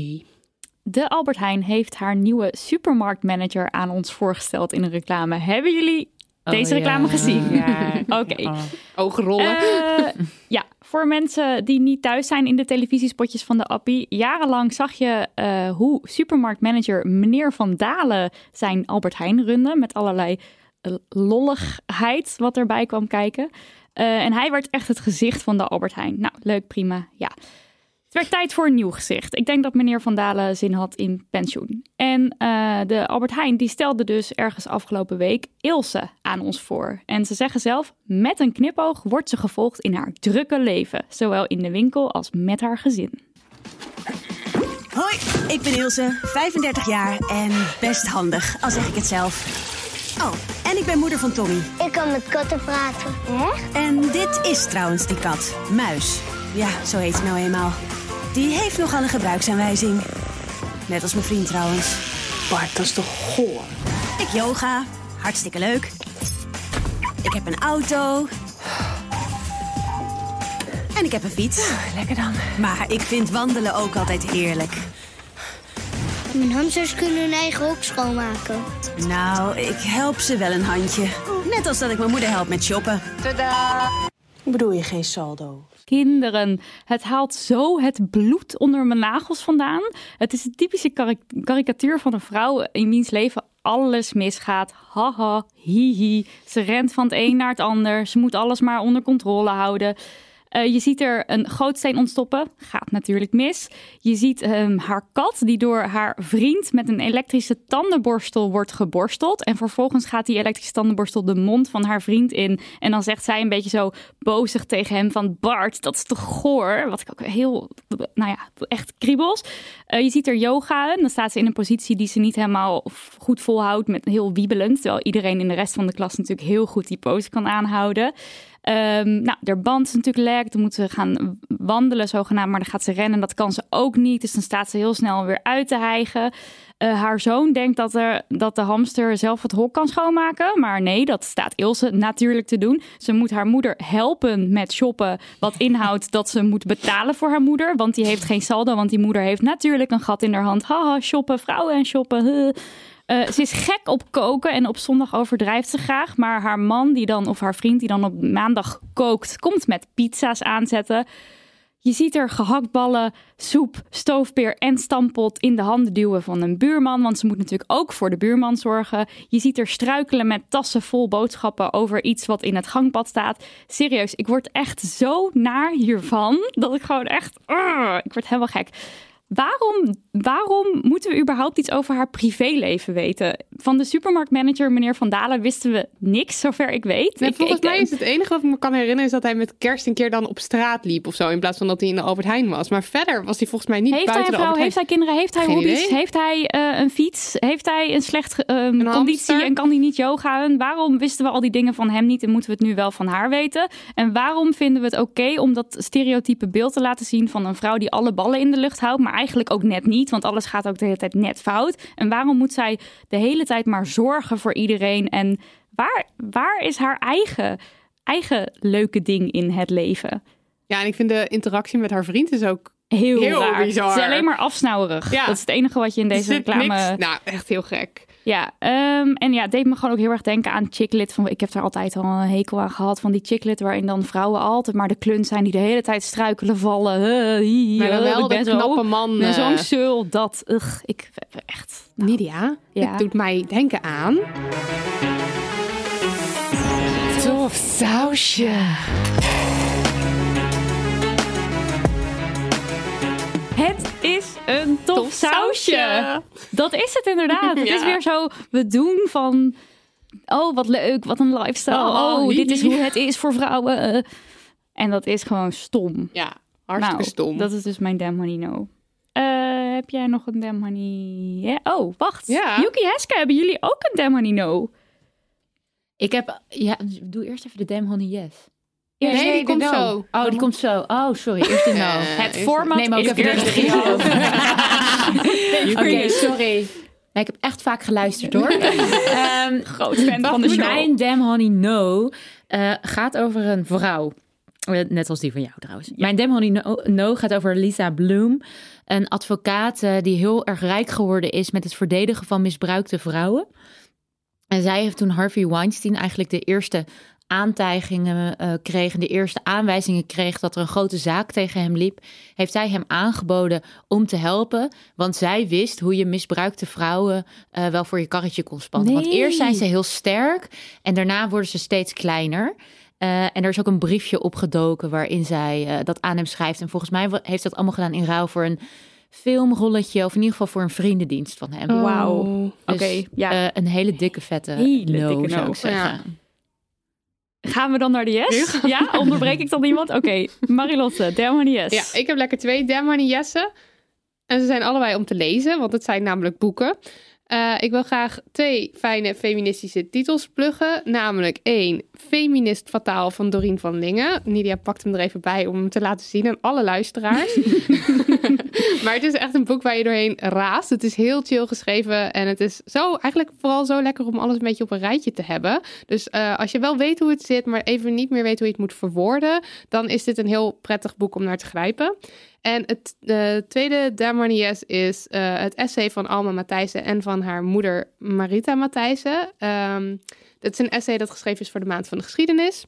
De Albert Heijn heeft haar nieuwe supermarktmanager aan ons voorgesteld in een reclame. Hebben jullie deze Oh, reclame ja. gezien? Ja. [laughs] Oké. Oh. Oogrollen. Eh, ja, voor mensen die niet thuis zijn in de televisiespotjes van de Appie. Jarenlang zag je eh, hoe supermarktmanager meneer Van Dalen zijn Albert Heijn runde. Met allerlei eh, lolligheid wat erbij kwam kijken. Eh, en hij werd echt het gezicht van de Albert Heijn. Nou, leuk, prima. Ja. Het werd tijd voor een nieuw gezicht. Ik denk dat meneer Van Dalen zin had in pensioen. En eh, de Albert Heijn die stelde dus ergens afgelopen week Ilse aan ons voor. En ze zeggen zelf, met een knipoog wordt ze gevolgd in haar drukke leven. Zowel in de winkel als met haar gezin. Hoi, ik ben Ilse, 35 jaar en best handig, al zeg ik het zelf. Oh, en ik ben moeder van Tommy. Ik kan met katten praten. Echt? En dit is trouwens die kat, Muis. Ja, zo heet ze nou eenmaal. Die heeft nogal een gebruiksaanwijzing. Net als mijn vriend trouwens. Bart, dat is toch goor? Ik yoga, hartstikke leuk. Ik heb een auto. En ik heb een fiets. Lekker dan. Maar ik vind wandelen ook altijd heerlijk. Mijn hamsters kunnen hun eigen hok schoonmaken. Nou, ik help ze wel een handje. Net als dat ik mijn moeder help met shoppen. Bedoel je geen saldo? Kinderen, het haalt zo het bloed onder mijn nagels vandaan. Het is de typische kari- karikatuur van een vrouw in wiens leven alles misgaat. Haha, hihi. Ze rent van het een naar het ander. Ze moet alles maar onder controle houden. Eh, je ziet er een gootsteen ontstoppen. Gaat natuurlijk mis. Je ziet ehm, haar kat die door haar vriend met een elektrische tandenborstel wordt geborsteld. En vervolgens gaat die elektrische tandenborstel de mond van haar vriend in. En dan zegt zij een beetje zo bozig tegen hem van... Bart, dat is toch goor? Wat ik ook heel, nou ja, echt kriebels. Eh, je ziet er yoga. Dan staat ze in een positie die ze niet helemaal goed volhoudt. Met heel wiebelend. Terwijl iedereen in de rest van de klas natuurlijk heel goed die pose kan aanhouden. Ehm, nou, de band is natuurlijk lek. Dan moet ze gaan wandelen zogenaamd. Maar dan gaat ze rennen. Dat kan ze ook niet. Dus dan staat ze heel snel weer uit te hijgen. Eh, haar zoon denkt dat, er, dat de hamster zelf het hok kan schoonmaken. Maar nee, dat staat Ilse natuurlijk te doen. Ze moet haar moeder helpen met shoppen. Wat inhoudt dat ze moet betalen voor haar moeder. Want die heeft geen saldo. Want die moeder heeft natuurlijk een gat in haar hand. Haha, shoppen, vrouwen en shoppen. Eh, ze is gek op koken en op zondag overdrijft ze graag. Maar haar man, die dan, of haar vriend, die dan op maandag kookt, komt met pizza's aanzetten. Je ziet er gehaktballen, soep, stoofpeer en stampot in de handen duwen van een buurman. Want ze moet natuurlijk ook voor de buurman zorgen. Je ziet er struikelen met tassen vol boodschappen over iets wat in het gangpad staat. Serieus, ik word echt zo naar hiervan. Dat ik gewoon echt. Ik word helemaal gek. Waarom, waarom moeten we überhaupt iets over haar privéleven weten? Van de supermarktmanager, meneer Van Dalen, wisten we niks, zover ik weet. Nee, Ik- volgens ik- mij is het enige wat ik me kan herinneren... is dat hij met kerst een keer dan op straat liep of zo... in plaats van dat hij in de Albert Heijn was. Maar verder was hij volgens mij niet Heeft hij buiten een de vrouw? Heeft hij kinderen? Heeft hij Geen hobby's? idee. Heeft hij eh, een fiets? Heeft hij een slecht eh, conditie hamster? en kan hij niet yogaën? Waarom wisten we al die dingen van hem niet en moeten we het nu wel van haar weten? En waarom vinden we het oké om dat stereotype beeld te laten zien van een vrouw die alle ballen in de lucht houdt, maar eigenlijk ook net niet, want alles gaat ook de hele tijd net fout? En waarom moet zij de hele tijd maar zorgen voor iedereen? En waar, waar is haar eigen, eigen leuke ding in het leven? Ja, en ik vind de interactie met haar vriend is ook... Heel, Heel raar. bizar. Het is alleen maar afsnauwerig. Ja. Dat is het enige wat je in deze reclame... niks- Nou, echt heel gek. Ja, ehm, en ja, het deed me gewoon ook heel erg denken aan Chicklit. Van, ik heb er altijd al een hekel aan gehad van die Chicklit... waarin dan vrouwen altijd maar de klunt zijn... die de hele tijd struikelen, vallen. Uh, hi, Maar dan uh, wel ik de ben zo- knappe man, Ik ben eh. zo'n zul, dat... Ugh, ik echt... Nidia, Ja. dit doet mij denken aan... Tof sausje. Het is een tof, Tof sausje. sausje. Dat is het inderdaad. Het Ja. is weer zo, we doen van... Oh, wat leuk, wat een lifestyle. Oh, Oh, dit is hoe het is voor vrouwen. En dat is gewoon stom. Ja, hartstikke Nou, stom. Dat is dus mijn Damn Honey No. Eh, heb jij nog een Damn Honey? Ja? Oh, wacht. Ja. Yuki Heska, hebben jullie ook een Damn Honey No? Ik heb... Ja, doe eerst even de Damn Honey Yes. Nee, die komt no. zo. Oh, die komt zo. Oh, sorry. Eerst de no. [laughs] Eh, Het is- format Neem ook is even eerst de. [laughs] [laughs] Oké, sorry. Nee, ik heb echt vaak geluisterd hoor. Ehm, Groot fan van de show. Mijn Damn Honey No eh, gaat over een vrouw. Eh, Net als die van jou trouwens. Mijn Damn Honey no, no gaat over Lisa Bloom. Een advocaat die heel erg rijk geworden is met het verdedigen van misbruikte vrouwen. En zij heeft toen Harvey Weinstein eigenlijk de eerste aantijgingen eh, kreeg en de eerste aanwijzingen kreeg dat er een grote zaak tegen hem liep, heeft zij hem aangeboden om te helpen. Want zij wist hoe je misbruikte vrouwen eh, wel voor je karretje kon spannen. Want eerst zijn ze heel sterk en daarna worden ze steeds kleiner. Eh, en er is ook een briefje opgedoken waarin zij eh, dat aan hem schrijft. En volgens mij heeft dat allemaal gedaan in ruil voor een filmrolletje. Of in ieder geval voor een vriendendienst van hem. Wauw. Oh. Oké, Dus, ja. eh, een hele dikke vette Hele no, dikke zou no. ik zeggen. Ja. Gaan we dan naar de yes? [laughs] Ja, onderbreek ik dan iemand? Oké, Marilotte, Damn Yes. Ja, ik heb lekker twee Damn Yessen. En ze zijn allebei om te lezen, want het zijn namelijk boeken. Eh, ik wil graag twee fijne feministische titels pluggen. Namelijk één, Feminist Fataal van Dorien van Lingen. Nidia pakt hem er even bij om hem te laten zien aan alle luisteraars. [laughs] [laughs] maar het is echt een boek waar je doorheen raast. Het is heel chill geschreven en het is zo, eigenlijk vooral zo lekker om alles een beetje op een rijtje te hebben. Dus eh, als je wel weet hoe het zit, maar even niet meer weet hoe je het moet verwoorden, dan is dit een heel prettig boek om naar te grijpen. En het de tweede Damonies is eh, het essay van Alma Matthijssen en van haar moeder Marita Matthijssen. Um, het is een essay dat geschreven is voor de Maand van de Geschiedenis.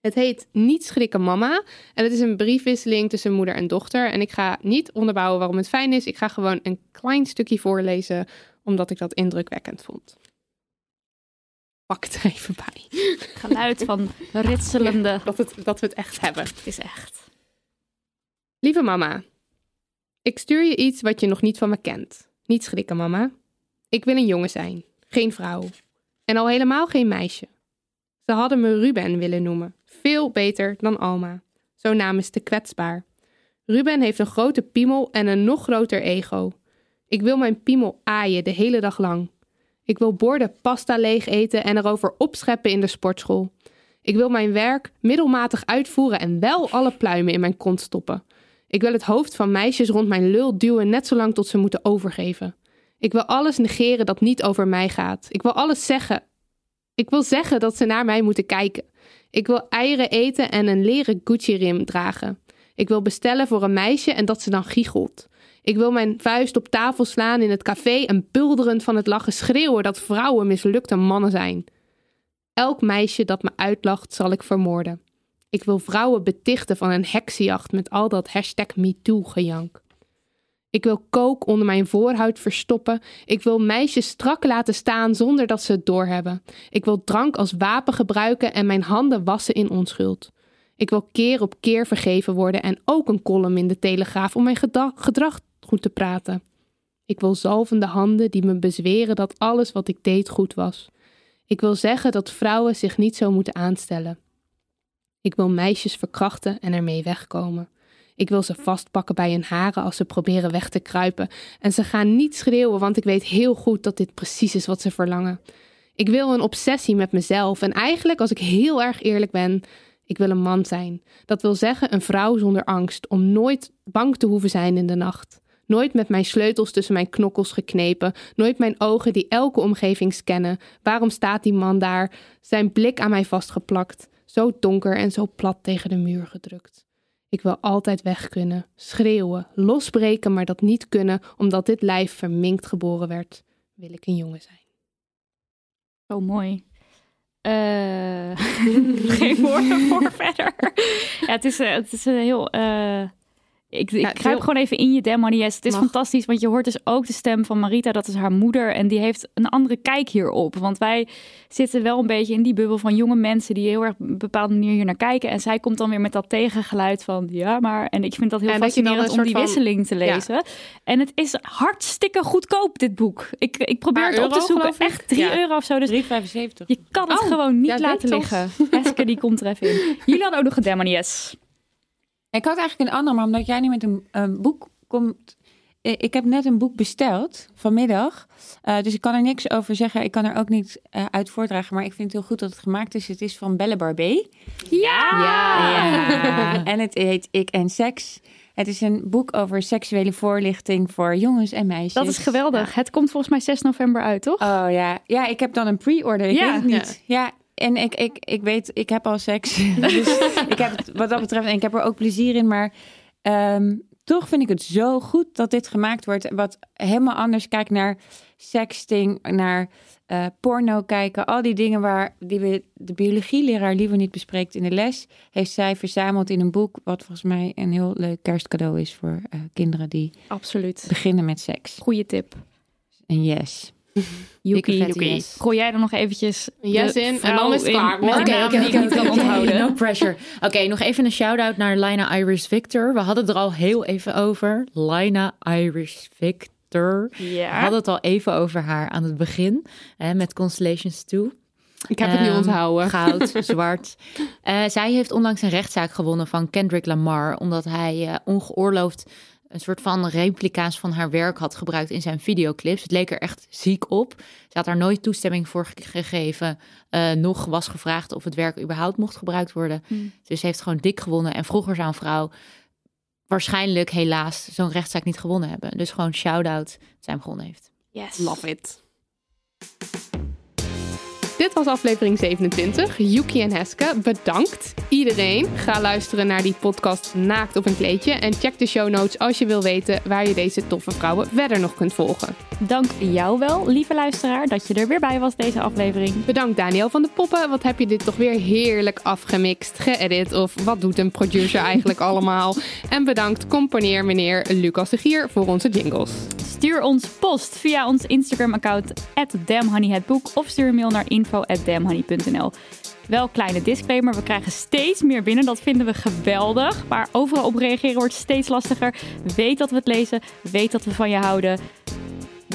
Het heet Niet schrikken mama. En het is een briefwisseling tussen moeder en dochter. En ik ga niet onderbouwen waarom het fijn is. Ik ga gewoon een klein stukje voorlezen, omdat ik dat indrukwekkend vond. Pak het er even bij. Geluid van ritselende. Ja, [laughs] dat, het, dat we het echt hebben. Het is echt. Lieve mama, ik stuur je iets wat je nog niet van me kent. Niet schrikken, mama. Ik wil een jongen zijn, geen vrouw. En al helemaal geen meisje. Ze hadden me Ruben willen noemen. Veel beter dan Alma. Zo'n naam is te kwetsbaar. Ruben heeft een grote piemel en een nog groter ego. Ik wil mijn piemel aaien de hele dag lang. Ik wil borden pasta leeg eten en erover opscheppen in de sportschool. Ik wil mijn werk middelmatig uitvoeren en wel alle pluimen in mijn kont stoppen. Ik wil het hoofd van meisjes rond mijn lul duwen net zolang tot ze moeten overgeven. Ik wil alles negeren dat niet over mij gaat. Ik wil alles zeggen. Ik wil zeggen dat ze naar mij moeten kijken. Ik wil eieren eten en een leren Gucci-rim dragen. Ik wil bestellen voor een meisje en dat ze dan giechelt. Ik wil mijn vuist op tafel slaan in het café en bulderend van het lachen schreeuwen dat vrouwen mislukte mannen zijn. Elk meisje dat me uitlacht zal ik vermoorden. Ik wil vrouwen betichten van een heksenjacht met al dat hashtag MeToo-gejank. Ik wil kook onder mijn voorhuid verstoppen. Ik wil meisjes strak laten staan zonder dat ze het doorhebben. Ik wil drank als wapen gebruiken en mijn handen wassen in onschuld. Ik wil keer op keer vergeven worden en ook een column in de Telegraaf om mijn gedrag goed te praten. Ik wil zalvende handen die me bezweren dat alles wat ik deed goed was. Ik wil zeggen dat vrouwen zich niet zo moeten aanstellen. Ik wil meisjes verkrachten en ermee wegkomen. Ik wil ze vastpakken bij hun haren als ze proberen weg te kruipen. En ze gaan niet schreeuwen, want ik weet heel goed dat dit precies is wat ze verlangen. Ik wil een obsessie met mezelf. En eigenlijk, als ik heel erg eerlijk ben, ik wil een man zijn. Dat wil zeggen een vrouw zonder angst, om nooit bang te hoeven zijn in de nacht. Nooit met mijn sleutels tussen mijn knokkels geknepen. Nooit mijn ogen die elke omgeving scannen. Waarom staat die man daar? Zijn blik aan mij vastgeplakt. Zo donker en zo plat tegen de muur gedrukt. Ik wil altijd weg kunnen, schreeuwen, losbreken, maar dat niet kunnen omdat dit lijf verminkt geboren werd. Wil ik een jongen zijn. Oh, mooi. Uh, [laughs] geen woorden voor verder. het is, het is een heel. Uh, ik, ik ja, kruip gewoon even in je Demonies. Het is Mag. fantastisch, want je hoort dus ook de stem van Marita. Dat is haar moeder. En die heeft een andere kijk hierop. Want wij zitten wel een beetje in die bubbel van jonge mensen... die heel erg op een bepaalde manier hier naar kijken. En zij komt dan weer met dat tegengeluid van... ja, maar... En ik vind dat heel En fascinerend om die van- wisseling te lezen. En het is hartstikke goedkoop, dit boek. Ik, ik probeer Paar het op te zoeken. Echt 3 Ja. euro of zo. Dus 3,75. je kan het Oh, gewoon niet ja, laten liggen. Eske, die komt er even in. [laughs] Jullie hadden ook nog een Demonies. Ik had eigenlijk een ander, maar omdat jij nu met een, een boek komt. eh, Ik heb net een boek besteld vanmiddag. Eh, dus ik kan er niks over zeggen. Ik kan er ook niet eh, uit voordragen. Maar ik vind het heel goed dat het gemaakt is. Het is van Belle Barbé. Ja! Ja. En het heet Ik en Seks. Het is een boek over seksuele voorlichting voor jongens en meisjes. Dat is geweldig. Het komt volgens mij 6 november uit, toch? Oh ja, ja, ik heb dan een pre-order. Ik Ja. weet het niet. Ja. En ik, ik, ik weet, ik heb al seks. [laughs] [laughs] Dus ik heb het wat dat betreft, en ik heb er ook plezier in. Maar ehm, toch vind ik het zo goed dat dit gemaakt wordt. Wat helemaal anders kijkt naar sexting, naar eh, porno kijken. Al die dingen waar die we, de biologieleraar liever niet bespreekt in de les, heeft zij verzameld in een boek. Wat volgens mij een heel leuk kerstcadeau is voor eh, kinderen die Absoluut. beginnen met seks. Goeie tip. En yes. Yes. Gooi jij er nog eventjes yes de in en dan is het klaar. Oké, ik niet kan onthouden. No pressure. Oké, nog even een shout-out naar Lina Iris Victor. We hadden het er al heel even over. Lina Iris Victor. We Ja. hadden het al even over haar aan het begin. Hè, met Constellations 2. Ik heb het nu Ehm, onthouden. Goud, [laughs] zwart. Eh, zij heeft onlangs een rechtszaak gewonnen van Kendrick Lamar. Omdat hij eh, ongeoorloofd een soort van replica's van haar werk had gebruikt in zijn videoclips. Het leek er echt ziek op. Ze had daar nooit toestemming voor ge- gegeven. eh, nog was gevraagd of het werk überhaupt mocht gebruikt worden. Dus ze heeft gewoon dik gewonnen. En vroeger zou een vrouw waarschijnlijk helaas zo'n rechtszaak niet gewonnen hebben. Dus gewoon shout-out dat zij hem gewonnen heeft. Yes. Love it. Dit was aflevering 27. Yuki en Heske, bedankt. Iedereen, ga luisteren naar die podcast Naakt op een kleedje. En check de show notes als je wil weten waar je deze toffe vrouwen verder nog kunt volgen. Dank jou wel, lieve luisteraar, dat je er weer bij was deze aflevering. Bedankt Daniel van de Poppen. Wat heb je dit toch weer heerlijk afgemixt, geëdit of wat doet een producer [laughs] eigenlijk allemaal. En bedankt componeer meneer Lucas de Gier voor onze jingles. Stuur ons post via ons Instagram-account @damhoneyhetboek of stuur een mail naar info@damhoney.nl. Wel kleine disclaimer, we krijgen steeds meer binnen. Dat vinden we geweldig. Maar overal op reageren wordt steeds lastiger. Weet dat we het lezen. Weet dat we van je houden.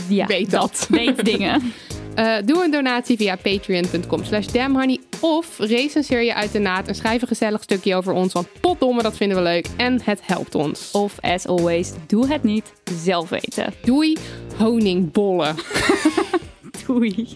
Ja, Weet dat. [laughs] Weet dingen. [laughs] Eh, doe een donatie via patreon.com slash damhoney of recenseer je uit de naad en schrijf een gezellig stukje over ons, want potdomme, dat vinden we leuk en het helpt ons. Of as always, doe het niet. Zelf weten. Doei, honingbollen. [laughs] Doei.